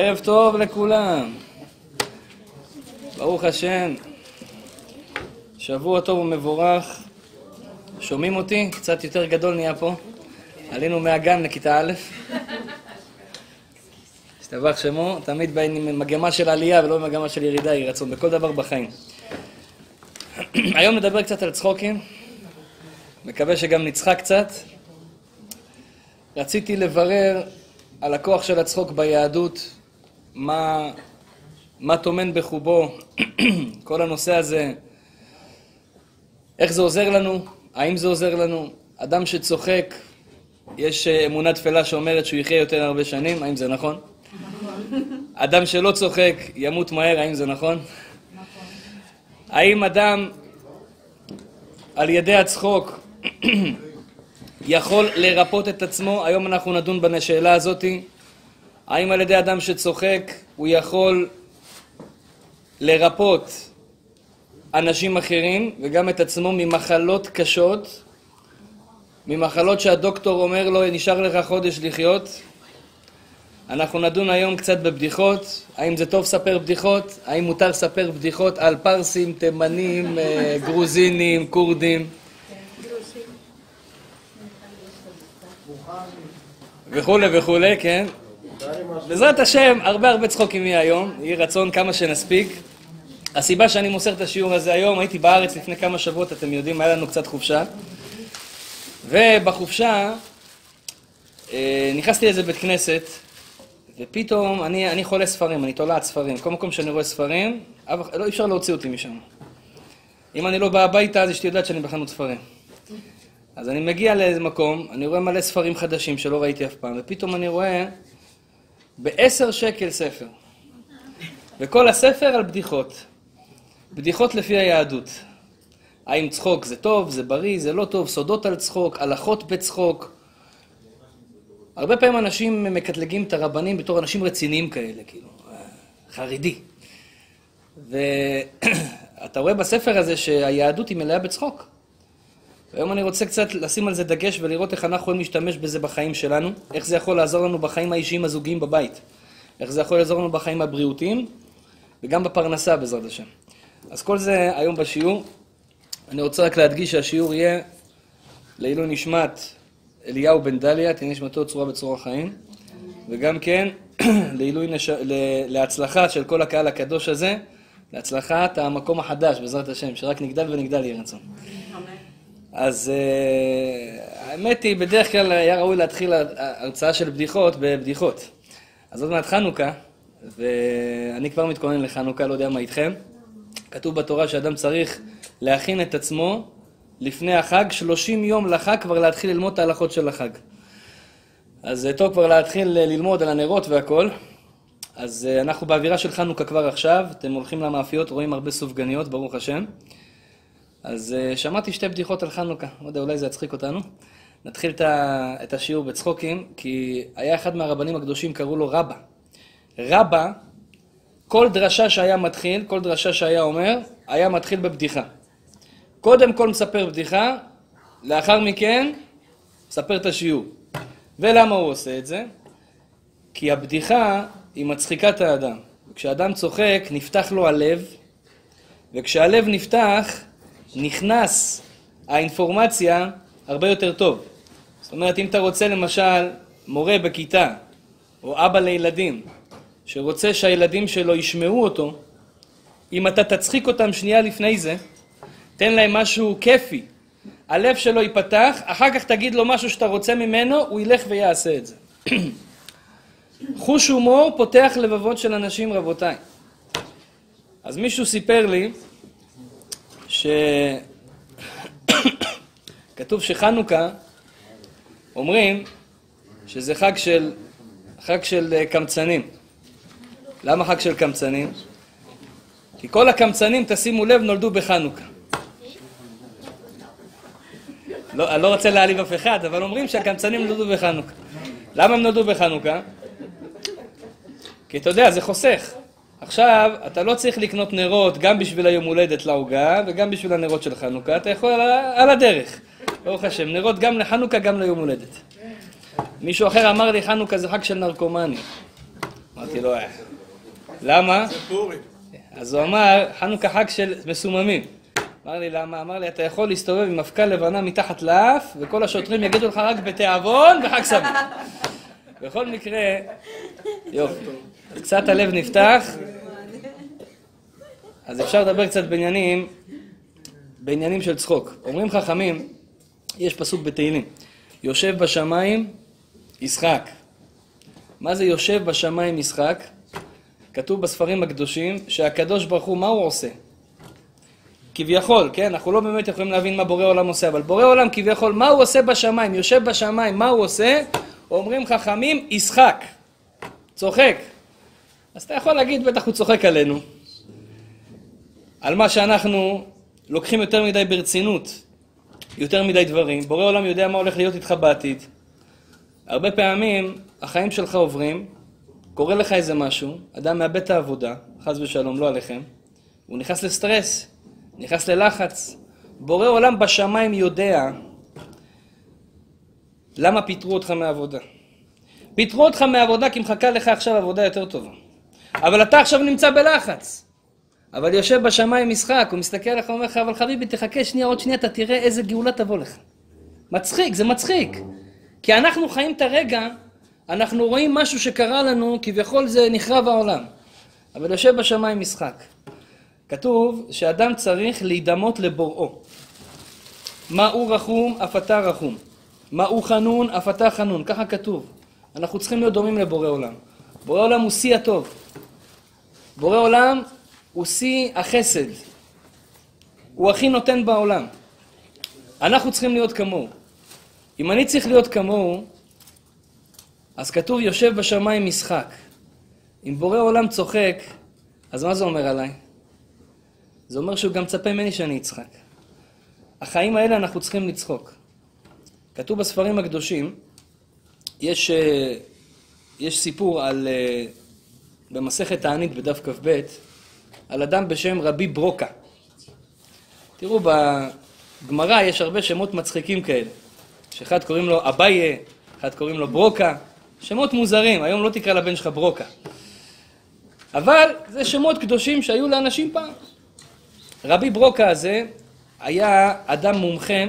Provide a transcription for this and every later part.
ערב טוב לכולם. ברוך השם. שבוע טוב ומבורך. שומעים אותי? קצת יותר גדול נהיה פה. עלינו מהגן לכיתה א'. השתבח שמו, תמיד באים עם מגמה של עלייה ולא מגמה של ירידה, יהי רצון, בכל דבר בחיים. היום נדבר קצת על צחוקים. מקווה שגם נצחק קצת. רציתי לברר על הכוח של הצחוק ביהדות, מה, מה טומן בחובו, כל הנושא הזה, איך זה עוזר לנו, האם זה עוזר לנו. אדם שצוחק, יש אמונה תפלה שאומרת שהוא יחיה יותר הרבה שנים, האם זה נכון? אדם שלא צוחק ימות מהר, האם זה נכון? האם אדם על ידי הצחוק יכול לרפות את עצמו? היום אנחנו נדון בשאלה הזאתי. האם על ידי אדם שצוחק הוא יכול לרפות אנשים אחרים וגם את עצמו ממחלות קשות, ממחלות שהדוקטור אומר לו נשאר לך חודש לחיות? אנחנו נדון היום קצת בבדיחות, האם זה טוב לספר בדיחות, האם מותר לספר בדיחות על פרסים, תימנים, אה, גרוזינים, כורדים וכולי וכולי, כן. בעזרת השם, הרבה הרבה צחוקים יהיה היום, יהי רצון כמה שנספיק. הסיבה שאני מוסר את השיעור הזה היום, הייתי בארץ לפני כמה שבועות, אתם יודעים, היה לנו קצת חופשה. ובחופשה אה, נכנסתי לאיזה בית כנסת, ופתאום, אני, אני חולה ספרים, אני תולעת ספרים. כל מקום שאני רואה ספרים, לא, אי אפשר להוציא אותי משם. אם אני לא בא הביתה, אז אשתי יודעת שאני בחנות ספרים. אז אני מגיע לאיזה מקום, אני רואה מלא ספרים חדשים שלא ראיתי אף פעם, ופתאום אני רואה בעשר שקל ספר. וכל הספר על בדיחות. בדיחות לפי היהדות. האם צחוק זה טוב, זה בריא, זה לא טוב, סודות על צחוק, הלכות בצחוק. הרבה פעמים אנשים מקטלגים את הרבנים בתור אנשים רציניים כאלה, כאילו, חרדי. ואתה רואה בספר הזה שהיהדות היא מלאה בצחוק. היום אני רוצה קצת לשים על זה דגש ולראות איך אנחנו יכולים להשתמש בזה בחיים שלנו, איך זה יכול לעזור לנו בחיים האישיים הזוגיים בבית, איך זה יכול לעזור לנו בחיים הבריאותיים וגם בפרנסה בעזרת השם. אז כל זה היום בשיעור. אני רוצה רק להדגיש שהשיעור יהיה לעילוי נשמת אליהו בן דליה, תהיה נשמתו צורה בצורה חיים, וגם כן לעילוי נש... להצלחה של כל הקהל הקדוש הזה, להצלחת המקום החדש בעזרת השם, שרק נגדל ונגדל יהיה רצון. אז uh, האמת היא, בדרך כלל היה ראוי להתחיל הרצאה של בדיחות בבדיחות. אז עוד מעט חנוכה, ואני כבר מתכונן לחנוכה, לא יודע מה איתכם. כתוב בתורה שאדם צריך להכין את עצמו לפני החג, 30 יום לחג כבר להתחיל ללמוד את ההלכות של החג. אז זה טוב כבר להתחיל ללמוד על הנרות והכל. אז אנחנו באווירה של חנוכה כבר עכשיו, אתם הולכים למאפיות, רואים הרבה סופגניות, ברוך השם. אז uh, שמעתי שתי בדיחות על חנוכה, לא יודע, אולי זה יצחיק אותנו. נתחיל את השיעור בצחוקים, כי היה אחד מהרבנים הקדושים, קראו לו רבא. רבא, כל דרשה שהיה מתחיל, כל דרשה שהיה אומר, היה מתחיל בבדיחה. קודם כל מספר בדיחה, לאחר מכן מספר את השיעור. ולמה הוא עושה את זה? כי הבדיחה היא מצחיקה את האדם. כשאדם צוחק, נפתח לו הלב, וכשהלב נפתח, נכנס האינפורמציה הרבה יותר טוב. זאת אומרת, אם אתה רוצה למשל מורה בכיתה, או אבא לילדים, שרוצה שהילדים שלו ישמעו אותו, אם אתה תצחיק אותם שנייה לפני זה, תן להם משהו כיפי, הלב שלו ייפתח, אחר כך תגיד לו משהו שאתה רוצה ממנו, הוא ילך ויעשה את זה. חוש הומור פותח לבבות של אנשים, רבותיי. אז מישהו סיפר לי שכתוב שחנוכה, אומרים שזה חג של, חג של אה, קמצנים. למה חג של קמצנים? כי כל הקמצנים, תשימו לב, נולדו בחנוכה. לא, אני לא רוצה להעליב אף אחד, אבל אומרים שהקמצנים נולדו בחנוכה. למה הם נולדו בחנוכה? כי אתה יודע, זה חוסך. עכשיו, אתה לא צריך לקנות נרות גם בשביל היום הולדת לעוגה וגם בשביל הנרות של חנוכה, אתה יכול על, על הדרך. ברוך השם, נרות גם לחנוכה, גם ליום הולדת. מישהו אחר אמר לי, חנוכה זה חג של נרקומנים. אמרתי לו, "אה." למה? אז הוא אמר, חנוכה חג של מסוממים. אמר לי, למה? אמר לי, אתה יכול להסתובב עם מפכ"ל לבנה מתחת לאף, וכל השוטרים יגידו לך רק בתיאבון וחג שמח. בכל מקרה, יופי. אז קצת הלב נפתח, אז אפשר לדבר קצת בעניינים, בעניינים של צחוק. אומרים חכמים, יש פסוק בתהילים, יושב בשמיים, ישחק. מה זה יושב בשמיים ישחק? כתוב בספרים הקדושים שהקדוש ברוך הוא, מה הוא עושה? כביכול, כן? אנחנו לא באמת יכולים להבין מה בורא עולם עושה, אבל בורא עולם כביכול, מה הוא עושה בשמיים? יושב בשמיים, מה הוא עושה? אומרים חכמים, ישחק. צוחק. אז אתה יכול להגיד, בטח הוא צוחק עלינו. על מה שאנחנו לוקחים יותר מדי ברצינות, יותר מדי דברים. בורא עולם יודע מה הולך להיות איתך בעתיד. הרבה פעמים החיים שלך עוברים, קורה לך איזה משהו, אדם מאבד את העבודה, חס ושלום, לא עליכם, הוא נכנס לסטרס, נכנס ללחץ. בורא עולם בשמיים יודע למה פיטרו אותך מהעבודה. פיטרו אותך מהעבודה כי מחכה לך עכשיו עבודה יותר טובה. אבל אתה עכשיו נמצא בלחץ. אבל יושב בשמיים משחק, הוא מסתכל עליך ואומר לך, אבל חביבי, תחכה שנייה, עוד שנייה, אתה תראה איזה גאולה תבוא לך. מצחיק, זה מצחיק. כי אנחנו חיים את הרגע, אנחנו רואים משהו שקרה לנו, כביכול זה נחרב העולם. אבל יושב בשמיים משחק. כתוב שאדם צריך להידמות לבוראו. מה הוא רחום, אף אתה רחום. מה הוא חנון, אף אתה חנון. ככה כתוב. אנחנו צריכים להיות דומים לבורא עולם. בורא עולם הוא שיא הטוב. בורא עולם הוא שיא החסד. הוא הכי נותן בעולם. אנחנו צריכים להיות כמוהו. אם אני צריך להיות כמוהו, אז כתוב יושב בשמיים משחק. אם בורא עולם צוחק, אז מה זה אומר עליי? זה אומר שהוא גם מצפה ממני שאני אצחק. החיים האלה אנחנו צריכים לצחוק. כתוב בספרים הקדושים, יש, אה, יש סיפור על, אה, במסכת תענית בדף כ"ב, על אדם בשם רבי ברוקה. תראו, בגמרא יש הרבה שמות מצחיקים כאלה. שאחד קוראים לו אביי, אחד קוראים לו ברוקה. שמות מוזרים, היום לא תקרא לבן שלך ברוקה. אבל זה שמות קדושים שהיו לאנשים פעם. רבי ברוקה הזה היה אדם מומחה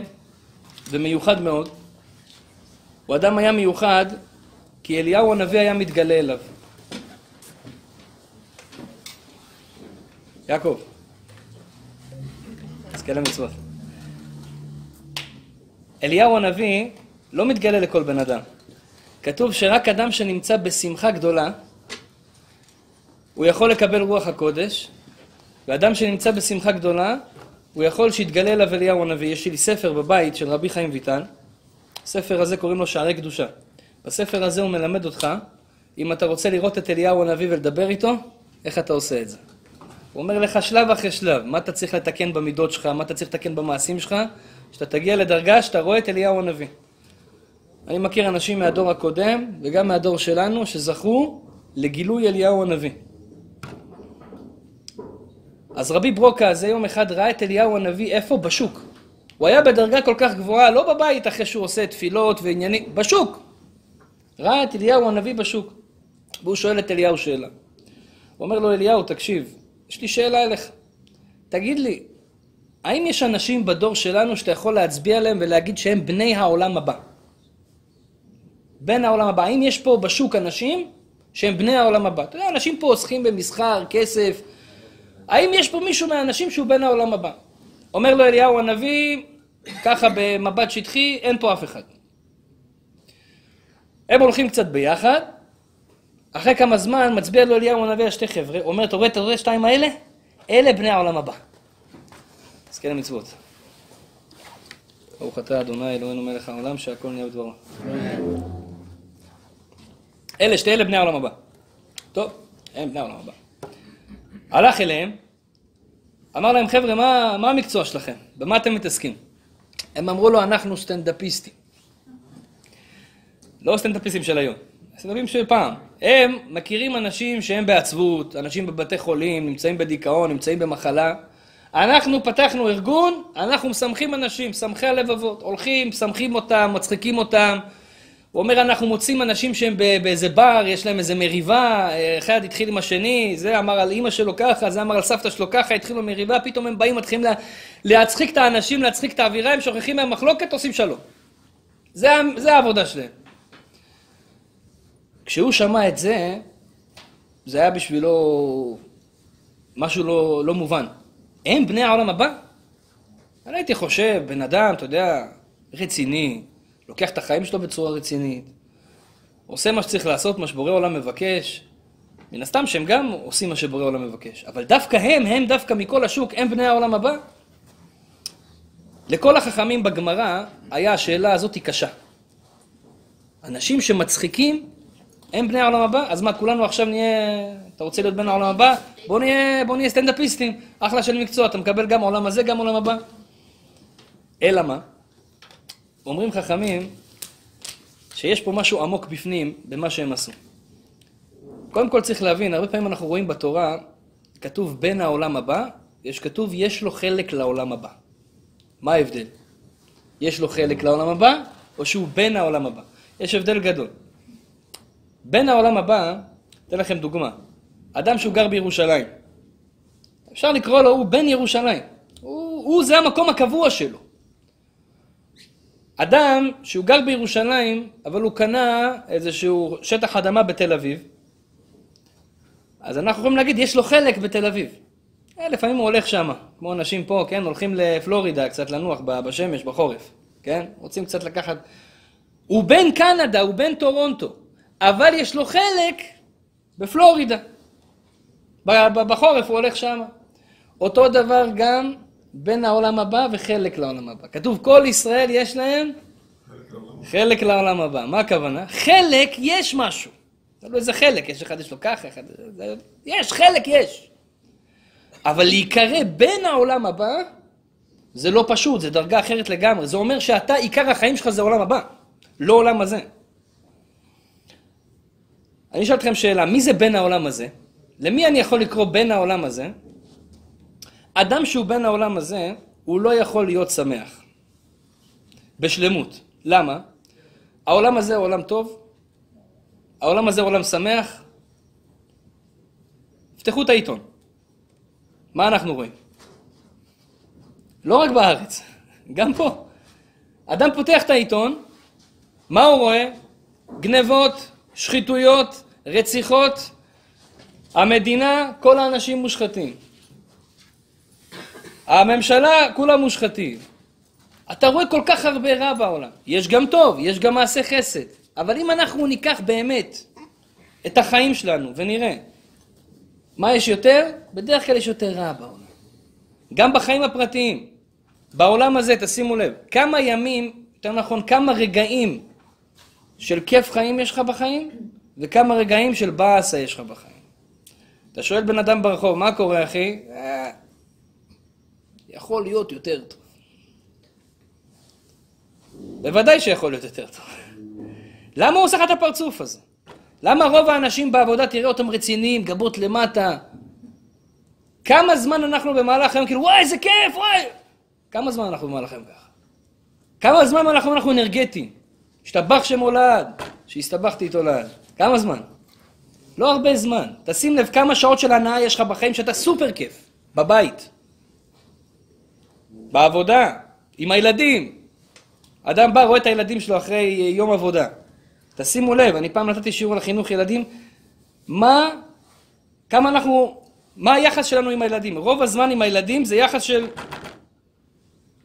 ומיוחד מאוד. הוא אדם היה מיוחד כי אליהו הנביא היה מתגלה אליו. יעקב, תזכה למצוות. אליהו הנביא לא מתגלה לכל בן אדם. כתוב שרק אדם שנמצא בשמחה גדולה, הוא יכול לקבל רוח הקודש, ואדם שנמצא בשמחה גדולה, הוא יכול שיתגלה אליו אליהו הנביא. יש לי ספר בבית של רבי חיים ויטל, הספר הזה קוראים לו שערי קדושה. בספר הזה הוא מלמד אותך, אם אתה רוצה לראות את אליהו הנביא ולדבר איתו, איך אתה עושה את זה. הוא אומר לך שלב אחרי שלב, מה אתה צריך לתקן במידות שלך, מה אתה צריך לתקן במעשים שלך, שאתה תגיע לדרגה שאתה רואה את אליהו הנביא. אני מכיר אנשים מהדור הקודם וגם מהדור שלנו שזכו לגילוי אליהו הנביא. אז רבי ברוקה הזה יום אחד ראה את אליהו הנביא איפה? בשוק. הוא היה בדרגה כל כך גבוהה, לא בבית אחרי שהוא עושה תפילות ועניינים, בשוק. ראה את אליהו הנביא בשוק. והוא שואל את אליהו שאלה. הוא אומר לו, אליהו, תקשיב, יש לי שאלה אליך. תגיד לי, האם יש אנשים בדור שלנו שאתה יכול להצביע עליהם ולהגיד שהם בני העולם הבא? בן העולם הבא. האם יש פה בשוק אנשים שהם בני העולם הבא? אתה יודע, אנשים פה עוסקים במסחר, כסף. האם יש פה מישהו מהאנשים שהוא בן העולם הבא? אומר לו אליהו הנביא, ככה במבט שטחי, אין פה אף אחד. הם הולכים קצת ביחד, אחרי כמה זמן מצביע לו אליהו הנביא על שתי חבר'ה, אומר, אתה רואה את רואה שתיים האלה? אלה בני העולם הבא. אז כן המצוות. ברוך אתה אדוני אלוהינו מלך העולם שהכל נהיה בדברו. אלה שתי אלה בני העולם הבא. טוב, הם בני העולם הבא. הלך אליהם, אמר להם חבר'ה מה, מה המקצוע שלכם? במה אתם מתעסקים? הם אמרו לו אנחנו סטנדאפיסטים. לא סטנדאפיסטים של היום, סטנדאפיסטים של פעם. הם מכירים אנשים שהם בעצבות, אנשים בבתי חולים, נמצאים בדיכאון, נמצאים במחלה. אנחנו פתחנו ארגון, אנחנו משמחים אנשים, משמחי הלבבות, הולכים, משמחים אותם, מצחיקים אותם, הוא אומר, אנחנו מוצאים אנשים שהם באיזה בר, יש להם איזה מריבה, אחד התחיל עם השני, זה אמר על אימא שלו ככה, זה אמר על סבתא שלו ככה, התחילו מריבה, פתאום הם באים, מתחילים לה, להצחיק את האנשים, להצחיק את האווירה, הם שוכחים מהמחלוקת, עושים שלום. זה, זה העבודה שלהם. כשהוא שמע את זה, זה היה בשבילו משהו לא, לא מובן. הם בני העולם הבא? אני הייתי חושב, בן אדם, אתה יודע, רציני, לוקח את החיים שלו בצורה רצינית, עושה מה שצריך לעשות, מה שבורא עולם מבקש. מן הסתם שהם גם עושים מה שבורא עולם מבקש. אבל דווקא הם, הם דווקא מכל השוק, הם בני העולם הבא. לכל החכמים בגמרא היה השאלה הזאת קשה. אנשים שמצחיקים הם בני העולם הבא, אז מה, כולנו עכשיו נהיה... אתה רוצה להיות בן העולם הבא? בוא נהיה, בוא נהיה סטנדאפיסטים, אחלה של מקצוע, אתה מקבל גם עולם הזה, גם עולם הבא. אלא מה? אומרים חכמים שיש פה משהו עמוק בפנים במה שהם עשו. קודם כל צריך להבין, הרבה פעמים אנחנו רואים בתורה, כתוב בין העולם הבא, יש כתוב יש לו חלק לעולם הבא. מה ההבדל? יש לו חלק לעולם הבא, או שהוא בין העולם הבא? יש הבדל גדול. בין העולם הבא, אתן לכם דוגמה. אדם שהוא גר בירושלים. אפשר לקרוא לו, הוא בן ירושלים. הוא, הוא זה המקום הקבוע שלו. אדם שהוא גר בירושלים, אבל הוא קנה איזשהו שטח אדמה בתל אביב, אז אנחנו יכולים להגיד, יש לו חלק בתל אביב. אה, לפעמים הוא הולך שם, כמו אנשים פה, כן? הולכים לפלורידה קצת לנוח בשמש, בחורף, כן? רוצים קצת לקחת... הוא בן קנדה, הוא בן טורונטו, אבל יש לו חלק בפלורידה. בחורף הוא הולך שם. אותו דבר גם בין העולם הבא וחלק לעולם הבא. כתוב כל ישראל יש להם חלק לעולם הבא. מה הכוונה? חלק יש משהו. תלוי איזה חלק, יש אחד יש לו ככה, אחד... יש, חלק יש. אבל להיקרא בין העולם הבא, זה לא פשוט, זה דרגה אחרת לגמרי. זה אומר שאתה, עיקר החיים שלך זה העולם הבא, לא עולם הזה. אני אשאל אתכם שאלה, מי זה בין העולם הזה? למי אני יכול לקרוא בין העולם הזה? אדם שהוא בין העולם הזה, הוא לא יכול להיות שמח. בשלמות. למה? העולם הזה הוא עולם טוב, העולם הזה הוא עולם שמח. פתחו את העיתון. מה אנחנו רואים? לא רק בארץ, גם פה. אדם פותח את העיתון, מה הוא רואה? גנבות, שחיתויות, רציחות. המדינה, כל האנשים מושחתים. הממשלה, כולם מושחתים. אתה רואה כל כך הרבה רע בעולם. יש גם טוב, יש גם מעשה חסד. אבל אם אנחנו ניקח באמת את החיים שלנו ונראה מה יש יותר, בדרך כלל יש יותר רע בעולם. גם בחיים הפרטיים. בעולם הזה, תשימו לב, כמה ימים, יותר נכון, כמה רגעים של כיף חיים יש לך בחיים, וכמה רגעים של באסה יש לך בחיים. אתה שואל בן אדם ברחוב, מה קורה אחי? אה, יכול להיות יותר טוב. בוודאי שיכול להיות יותר טוב. למה הוא עושה לך את הפרצוף הזה? למה רוב האנשים בעבודה, תראה אותם רציניים, גבות למטה? כמה זמן אנחנו במהלך היום, כאילו, וואי, איזה כיף, וואי! כמה זמן אנחנו במהלך היום ככה? כמה זמן אנחנו, אנחנו אנרגטיים? השתבח שמולד, שהסתבכתי איתו לעד. כמה זמן? לא הרבה זמן. תשים לב כמה שעות של הנאה יש לך בחיים שאתה סופר כיף. בבית. בעבודה. עם הילדים. אדם בא, רואה את הילדים שלו אחרי יום עבודה. תשימו לב, אני פעם נתתי שיעור על חינוך ילדים. מה, כמה אנחנו, מה היחס שלנו עם הילדים? רוב הזמן עם הילדים זה יחס של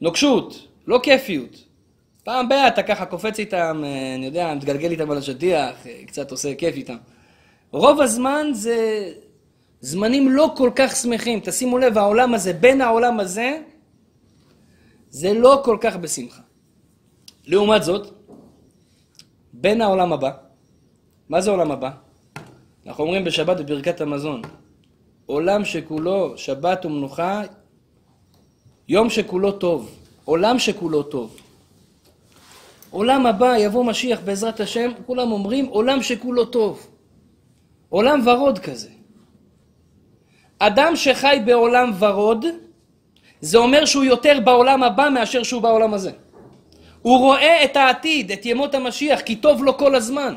נוקשות, לא כיפיות. פעם ב- אתה ככה קופץ איתם, אה, אני יודע, מתגלגל איתם על השטיח, אה, קצת עושה כיף איתם. רוב הזמן זה זמנים לא כל כך שמחים. תשימו לב, העולם הזה, בין העולם הזה, זה לא כל כך בשמחה. לעומת זאת, בין העולם הבא, מה זה עולם הבא? אנחנו אומרים בשבת בברכת המזון, עולם שכולו שבת ומנוחה, יום שכולו טוב, עולם שכולו טוב. עולם הבא, יבוא משיח בעזרת השם, כולם אומרים עולם שכולו טוב. עולם ורוד כזה. אדם שחי בעולם ורוד, זה אומר שהוא יותר בעולם הבא מאשר שהוא בעולם הזה. הוא רואה את העתיד, את ימות המשיח, כי טוב לו כל הזמן.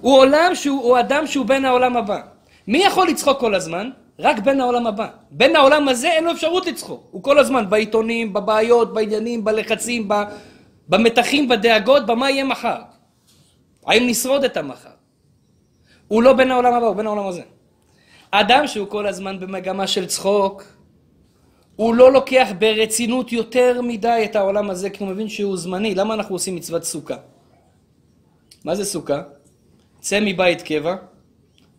הוא עולם שהוא, הוא אדם שהוא בן העולם הבא. מי יכול לצחוק כל הזמן? רק בן העולם הבא. בן העולם הזה אין לו אפשרות לצחוק. הוא כל הזמן בעיתונים, בבעיות, בעניינים, בלחצים, במתחים, בדאגות, במה יהיה מחר. האם נשרוד את המחר? הוא לא בן העולם הבא, הוא בן העולם הזה. אדם שהוא כל הזמן במגמה של צחוק, הוא לא לוקח ברצינות יותר מדי את העולם הזה, כי הוא מבין שהוא זמני. למה אנחנו עושים מצוות סוכה? מה זה סוכה? צא מבית קבע,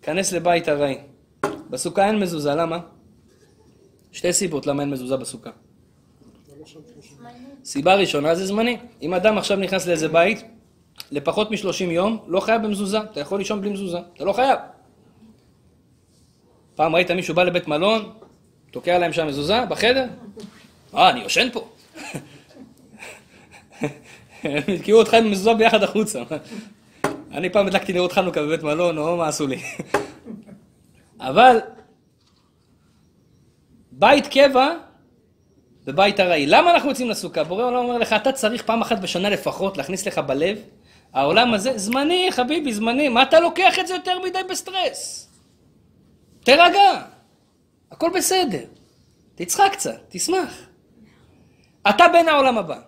כנס לבית ארעי. בסוכה אין מזוזה, למה? שתי סיבות למה אין מזוזה בסוכה. סיבה ראשונה זה זמני. אם אדם עכשיו נכנס לאיזה בית, לפחות משלושים יום, לא חייב במזוזה. אתה יכול לישון בלי מזוזה, אתה לא חייב. פעם ראית מישהו בא לבית מלון, תוקע להם שם מזוזה בחדר? אה, אני יושן פה. הם יתקעו אותך עם מזוזה ביחד החוצה. אני פעם הדלקתי נרות חנוכה בבית מלון, או מה עשו לי. אבל בית קבע ובית ארעי. למה אנחנו יוצאים לסוכה? בורא עולם אומר לך, אתה צריך פעם אחת בשנה לפחות להכניס לך בלב, העולם הזה, זמני, חביבי, זמני, מה אתה לוקח את זה יותר מדי בסטרס? תירגע, הכל בסדר. תצחק קצת, תשמח. אתה בן העולם הבא.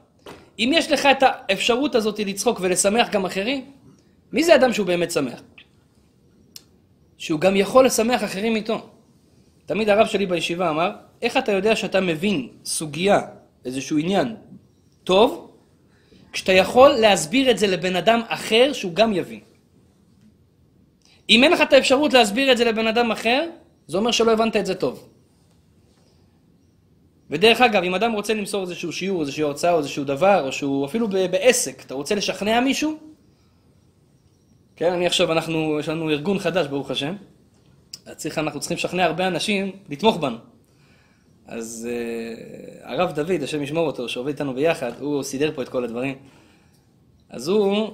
אם יש לך את האפשרות הזאת לצחוק ולשמח גם אחרים, מי זה אדם שהוא באמת שמח? שהוא גם יכול לשמח אחרים איתו. תמיד הרב שלי בישיבה אמר, איך אתה יודע שאתה מבין סוגיה, איזשהו עניין, טוב, כשאתה יכול להסביר את זה לבן אדם אחר שהוא גם יבין. אם אין לך את האפשרות להסביר את זה לבן אדם אחר, זה אומר שלא הבנת את זה טוב. ודרך אגב, אם אדם רוצה למסור איזשהו שיעור, איזושהי הרצאה או איזשהו דבר, או שהוא אפילו בעסק, אתה רוצה לשכנע מישהו? כן, אני עכשיו, אנחנו, יש לנו ארגון חדש, ברוך השם. צריך, אנחנו צריכים לשכנע הרבה אנשים לתמוך בנו. אז uh, הרב דוד, השם ישמור אותו, שעובד איתנו ביחד, הוא סידר פה את כל הדברים. אז הוא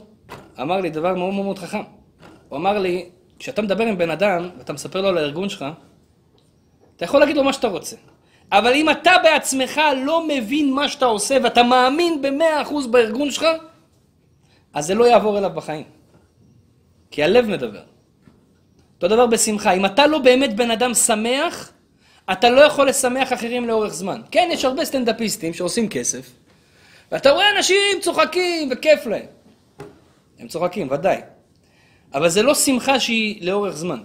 אמר לי דבר מאוד מאוד חכם. הוא אמר לי, כשאתה מדבר עם בן אדם, ואתה מספר לו על הארגון שלך, אתה יכול להגיד לו מה שאתה רוצה. אבל אם אתה בעצמך לא מבין מה שאתה עושה, ואתה מאמין במאה אחוז בארגון שלך, אז זה לא יעבור אליו בחיים. כי הלב מדבר. אותו דבר בשמחה. אם אתה לא באמת בן אדם שמח, אתה לא יכול לשמח אחרים לאורך זמן. כן, יש הרבה סטנדאפיסטים שעושים כסף, ואתה רואה אנשים צוחקים וכיף להם. הם צוחקים, ודאי. אבל זה לא שמחה שהיא לאורך זמן.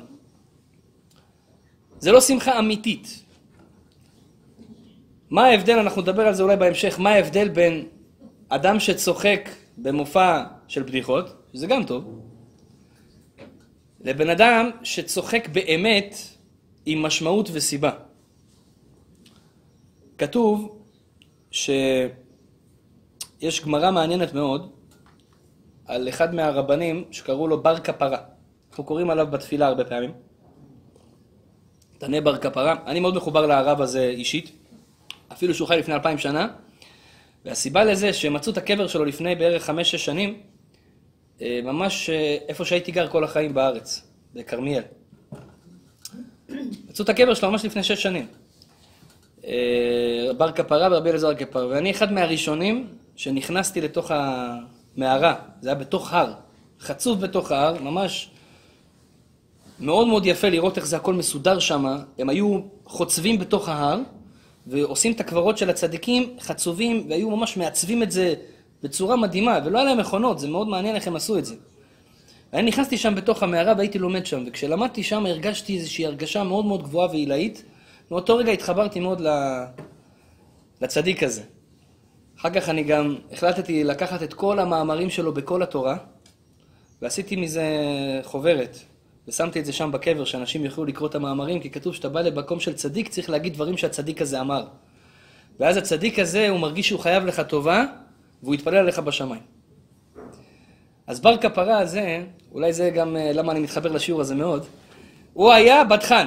זה לא שמחה אמיתית. מה ההבדל, אנחנו נדבר על זה אולי בהמשך, מה ההבדל בין אדם שצוחק במופע של בדיחות, שזה גם טוב, לבן אדם שצוחק באמת עם משמעות וסיבה. כתוב שיש גמרא מעניינת מאוד על אחד מהרבנים שקראו לו בר כפרה. אנחנו קוראים עליו בתפילה הרבה פעמים. תנה בר כפרה. אני מאוד מחובר לרב הזה אישית, אפילו שהוא חי לפני אלפיים שנה, והסיבה לזה שמצאו את הקבר שלו לפני בערך חמש-שש שנים, אה, ממש אה, איפה שהייתי גר כל החיים בארץ, בכרמיאל. מצאו את הקבר שלו ממש לפני שש שנים. אה, בר כפרה ורבי אלעזר כפרה. ואני אחד מהראשונים שנכנסתי לתוך המערה, זה היה בתוך הר, חצוף בתוך ההר, ממש מאוד מאוד יפה לראות איך זה הכל מסודר שם. הם היו חוצבים בתוך ההר ועושים את הקברות של הצדיקים חצובים, והיו ממש מעצבים את זה בצורה מדהימה, ולא היה להם מכונות, זה מאוד מעניין איך הם עשו את זה. ואני נכנסתי שם בתוך המערה והייתי לומד שם, וכשלמדתי שם הרגשתי איזושהי הרגשה מאוד מאוד גבוהה ועילאית. מאותו רגע התחברתי מאוד לצדיק הזה. אחר כך אני גם החלטתי לקחת את כל המאמרים שלו בכל התורה, ועשיתי מזה חוברת, ושמתי את זה שם בקבר, שאנשים יוכלו לקרוא את המאמרים, כי כתוב שאתה בא למקום של צדיק, צריך להגיד דברים שהצדיק הזה אמר. ואז הצדיק הזה, הוא מרגיש שהוא חייב לך טובה, והוא יתפלל עליך בשמיים. אז בר כפרה הזה, אולי זה גם אה, למה אני מתחבר לשיעור הזה מאוד, הוא היה בדחן.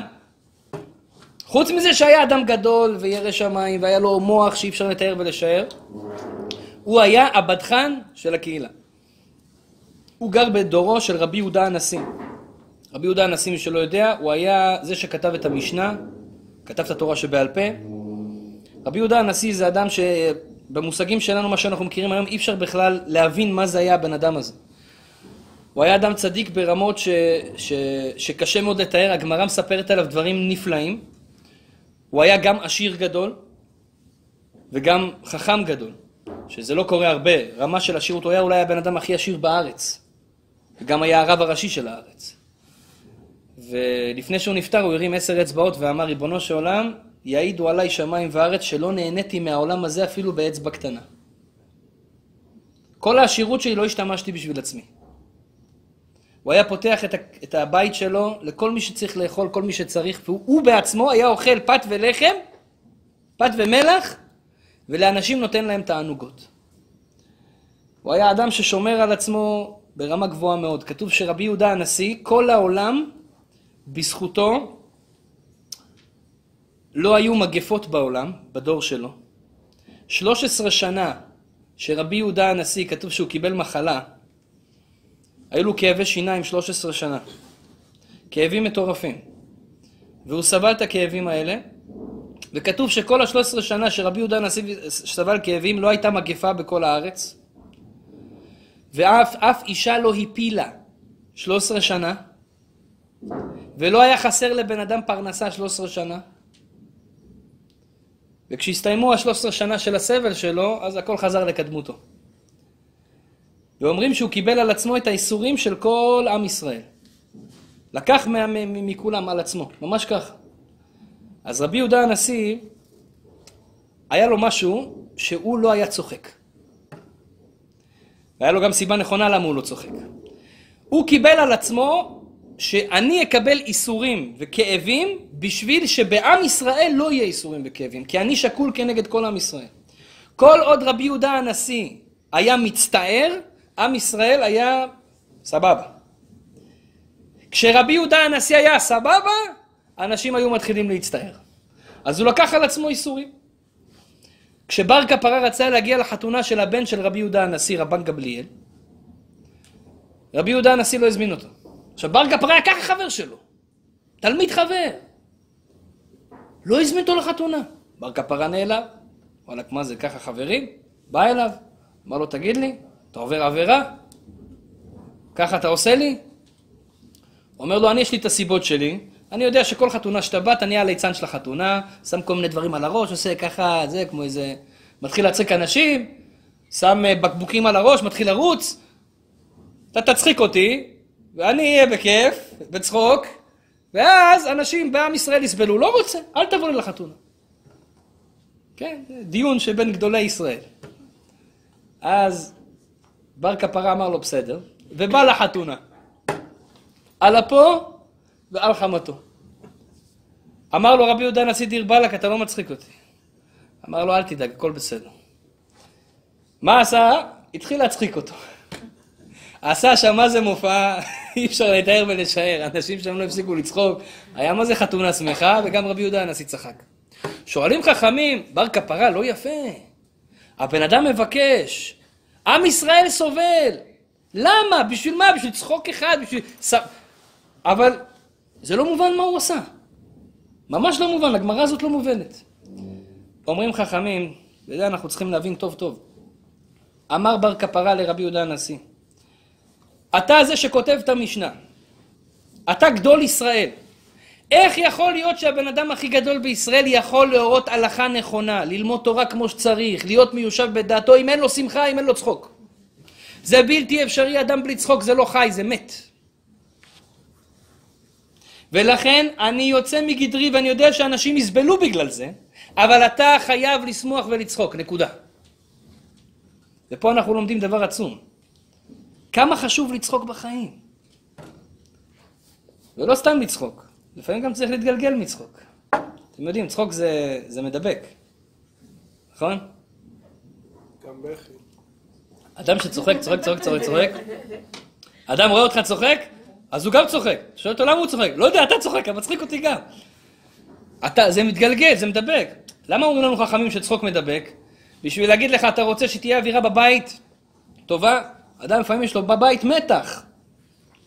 חוץ מזה שהיה אדם גדול וירא שמיים והיה לו מוח שאי אפשר לתאר ולשער, הוא היה הבדחן של הקהילה. הוא גר בדורו של רבי יהודה הנשיא. רבי יהודה הנשיא, מי שלא יודע, הוא היה זה שכתב את המשנה, כתב את התורה שבעל פה. רבי יהודה הנשיא זה אדם ש... במושגים שלנו, מה שאנחנו מכירים היום, אי אפשר בכלל להבין מה זה היה הבן אדם הזה. הוא היה אדם צדיק ברמות ש, ש, שקשה מאוד לתאר, הגמרא מספרת עליו דברים נפלאים. הוא היה גם עשיר גדול וגם חכם גדול, שזה לא קורה הרבה. רמה של עשירות, הוא היה אולי הבן אדם הכי עשיר בארץ. וגם היה הרב הראשי של הארץ. ולפני שהוא נפטר הוא הרים עשר אצבעות ואמר, ריבונו של עולם, יעידו עליי שמיים וארץ שלא נהניתי מהעולם הזה אפילו באצבע קטנה. כל העשירות שלי לא השתמשתי בשביל עצמי. הוא היה פותח את, את הבית שלו לכל מי שצריך לאכול, כל מי שצריך, והוא בעצמו היה אוכל פת ולחם, פת ומלח, ולאנשים נותן להם תענוגות. הוא היה אדם ששומר על עצמו ברמה גבוהה מאוד. כתוב שרבי יהודה הנשיא, כל העולם, בזכותו, לא היו מגפות בעולם, בדור שלו. 13 שנה שרבי יהודה הנשיא, כתוב שהוא קיבל מחלה, היו לו כאבי שיניים 13 שנה. כאבים מטורפים. והוא סבל את הכאבים האלה, וכתוב שכל ה-13 שנה שרבי יהודה הנשיא סבל כאבים, לא הייתה מגפה בכל הארץ, ואף אף אישה לא הפילה 13 שנה, ולא היה חסר לבן אדם פרנסה 13 שנה. וכשהסתיימו ה-13 שנה של הסבל שלו, אז הכל חזר לקדמותו. ואומרים שהוא קיבל על עצמו את האיסורים של כל עם ישראל. לקח מכולם על עצמו, ממש ככה. אז רבי יהודה הנשיא, היה לו משהו שהוא לא היה צוחק. והיה לו גם סיבה נכונה למה הוא לא צוחק. הוא קיבל על עצמו שאני אקבל איסורים וכאבים בשביל שבעם ישראל לא יהיה איסורים וכאבים, כי אני שקול כנגד כל עם ישראל. כל עוד רבי יהודה הנשיא היה מצטער, עם ישראל היה סבבה. כשרבי יהודה הנשיא היה סבבה, אנשים היו מתחילים להצטער. אז הוא לקח על עצמו איסורים. כשבר כפרה רצה להגיע לחתונה של הבן של רבי יהודה הנשיא, רבן גבליאל, רבי יהודה הנשיא לא הזמין אותו. עכשיו בר כפרה היה ככה חבר שלו, תלמיד חבר. לא הזמין אותו לחתונה. בר כפרה נעלב, וואלכ מה זה ככה חברים? בא אליו, אמר לו תגיד לי, אתה עובר עבירה? ככה אתה עושה לי? אומר לו, אני יש לי את הסיבות שלי, אני יודע שכל חתונה שאתה אתה נהיה הליצן של החתונה, שם כל מיני דברים על הראש, עושה ככה, זה, כמו איזה... מתחיל להצחיק אנשים, שם אה, בקבוקים על הראש, מתחיל לרוץ, אתה תצחיק אותי, ואני אהיה בכיף, בצחוק, ואז אנשים בעם ישראל יסבלו, לא רוצה, אל תבוא לי לחתונה. כן, דיון שבין גדולי ישראל. אז בר כפרה אמר לו בסדר, ובא לחתונה. על אפו ועל חמתו. אמר לו רבי יהודה הנשיא דיר באלק, אתה לא מצחיק אותי. אמר לו, אל תדאג, הכל בסדר. מה עשה? התחיל להצחיק אותו. עשה שם מה זה מופע, אי אפשר לתאר ולשער, אנשים שם לא הפסיקו לצחוק, היה מה זה חתונה שמחה, וגם רבי יהודה הנשיא צחק. שואלים חכמים, בר כפרה לא יפה. הבן אדם מבקש, עם ישראל סובל. למה? בשביל מה? בשביל צחוק אחד? בשביל... אבל זה לא מובן מה הוא עשה. ממש לא מובן, הגמרא הזאת לא מובנת. אומרים חכמים, וזה אנחנו צריכים להבין טוב טוב. אמר בר כפרה לרבי יהודה הנשיא, אתה זה שכותב את המשנה, אתה גדול ישראל, איך יכול להיות שהבן אדם הכי גדול בישראל יכול להורות הלכה נכונה, ללמוד תורה כמו שצריך, להיות מיושב בדעתו אם אין לו שמחה, אם אין לו צחוק? זה בלתי אפשרי, אדם בלי צחוק זה לא חי, זה מת. ולכן אני יוצא מגדרי ואני יודע שאנשים יסבלו בגלל זה, אבל אתה חייב לשמוח ולצחוק, נקודה. ופה אנחנו לומדים דבר עצום. כמה חשוב לצחוק בחיים. ולא סתם לצחוק, לפעמים גם צריך להתגלגל מצחוק. אתם יודעים, צחוק זה, זה מדבק, נכון? גם בכי. אדם שצוחק, צוחק, צוחק, צוחק, צוחק. אדם רואה אותך צוחק, אז הוא גם צוחק. שואל אותו למה הוא צוחק? לא יודע, אתה צוחק, אבל מצחיק אותי גם. אתה, זה מתגלגל, זה מדבק. למה אומרים לנו חכמים שצחוק מדבק? בשביל להגיד לך, אתה רוצה שתהיה אווירה בבית טובה? אדם לפעמים יש לו בבית מתח.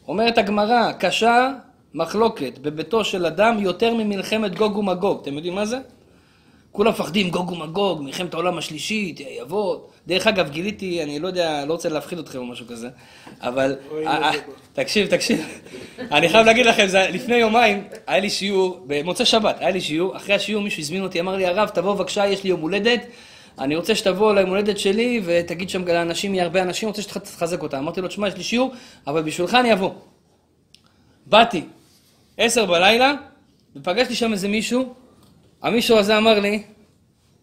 אומרת הגמרא, קשה מחלוקת בביתו של אדם יותר ממלחמת גוג ומגוג. אתם יודעים מה זה? כולם מפחדים, גוג ומגוג, מלחמת העולם השלישית, יבוא. דרך אגב, גיליתי, אני לא יודע, לא רוצה להפחיד אתכם או משהו כזה, אבל... אוי, אה, איזה אה, תקשיב, תקשיב. אני חייב להגיד לכם, זה- לפני יומיים היה לי שיעור, במוצאי שבת, היה לי שיעור, אחרי השיעור מישהו הזמין אותי, אמר לי, הרב, תבוא בבקשה, יש לי יום הולדת, אני רוצה שתבוא ליום הולדת שלי ותגיד שם לאנשים, יהיה הרבה אנשים, רוצה שתחזק אותם. אמרתי לו, תשמע, יש לי שיעור, אבל בשבילך אני אבוא. באתי, עשר בלילה, ופגשתי שם איזה מישהו, המישהו הזה אמר לי,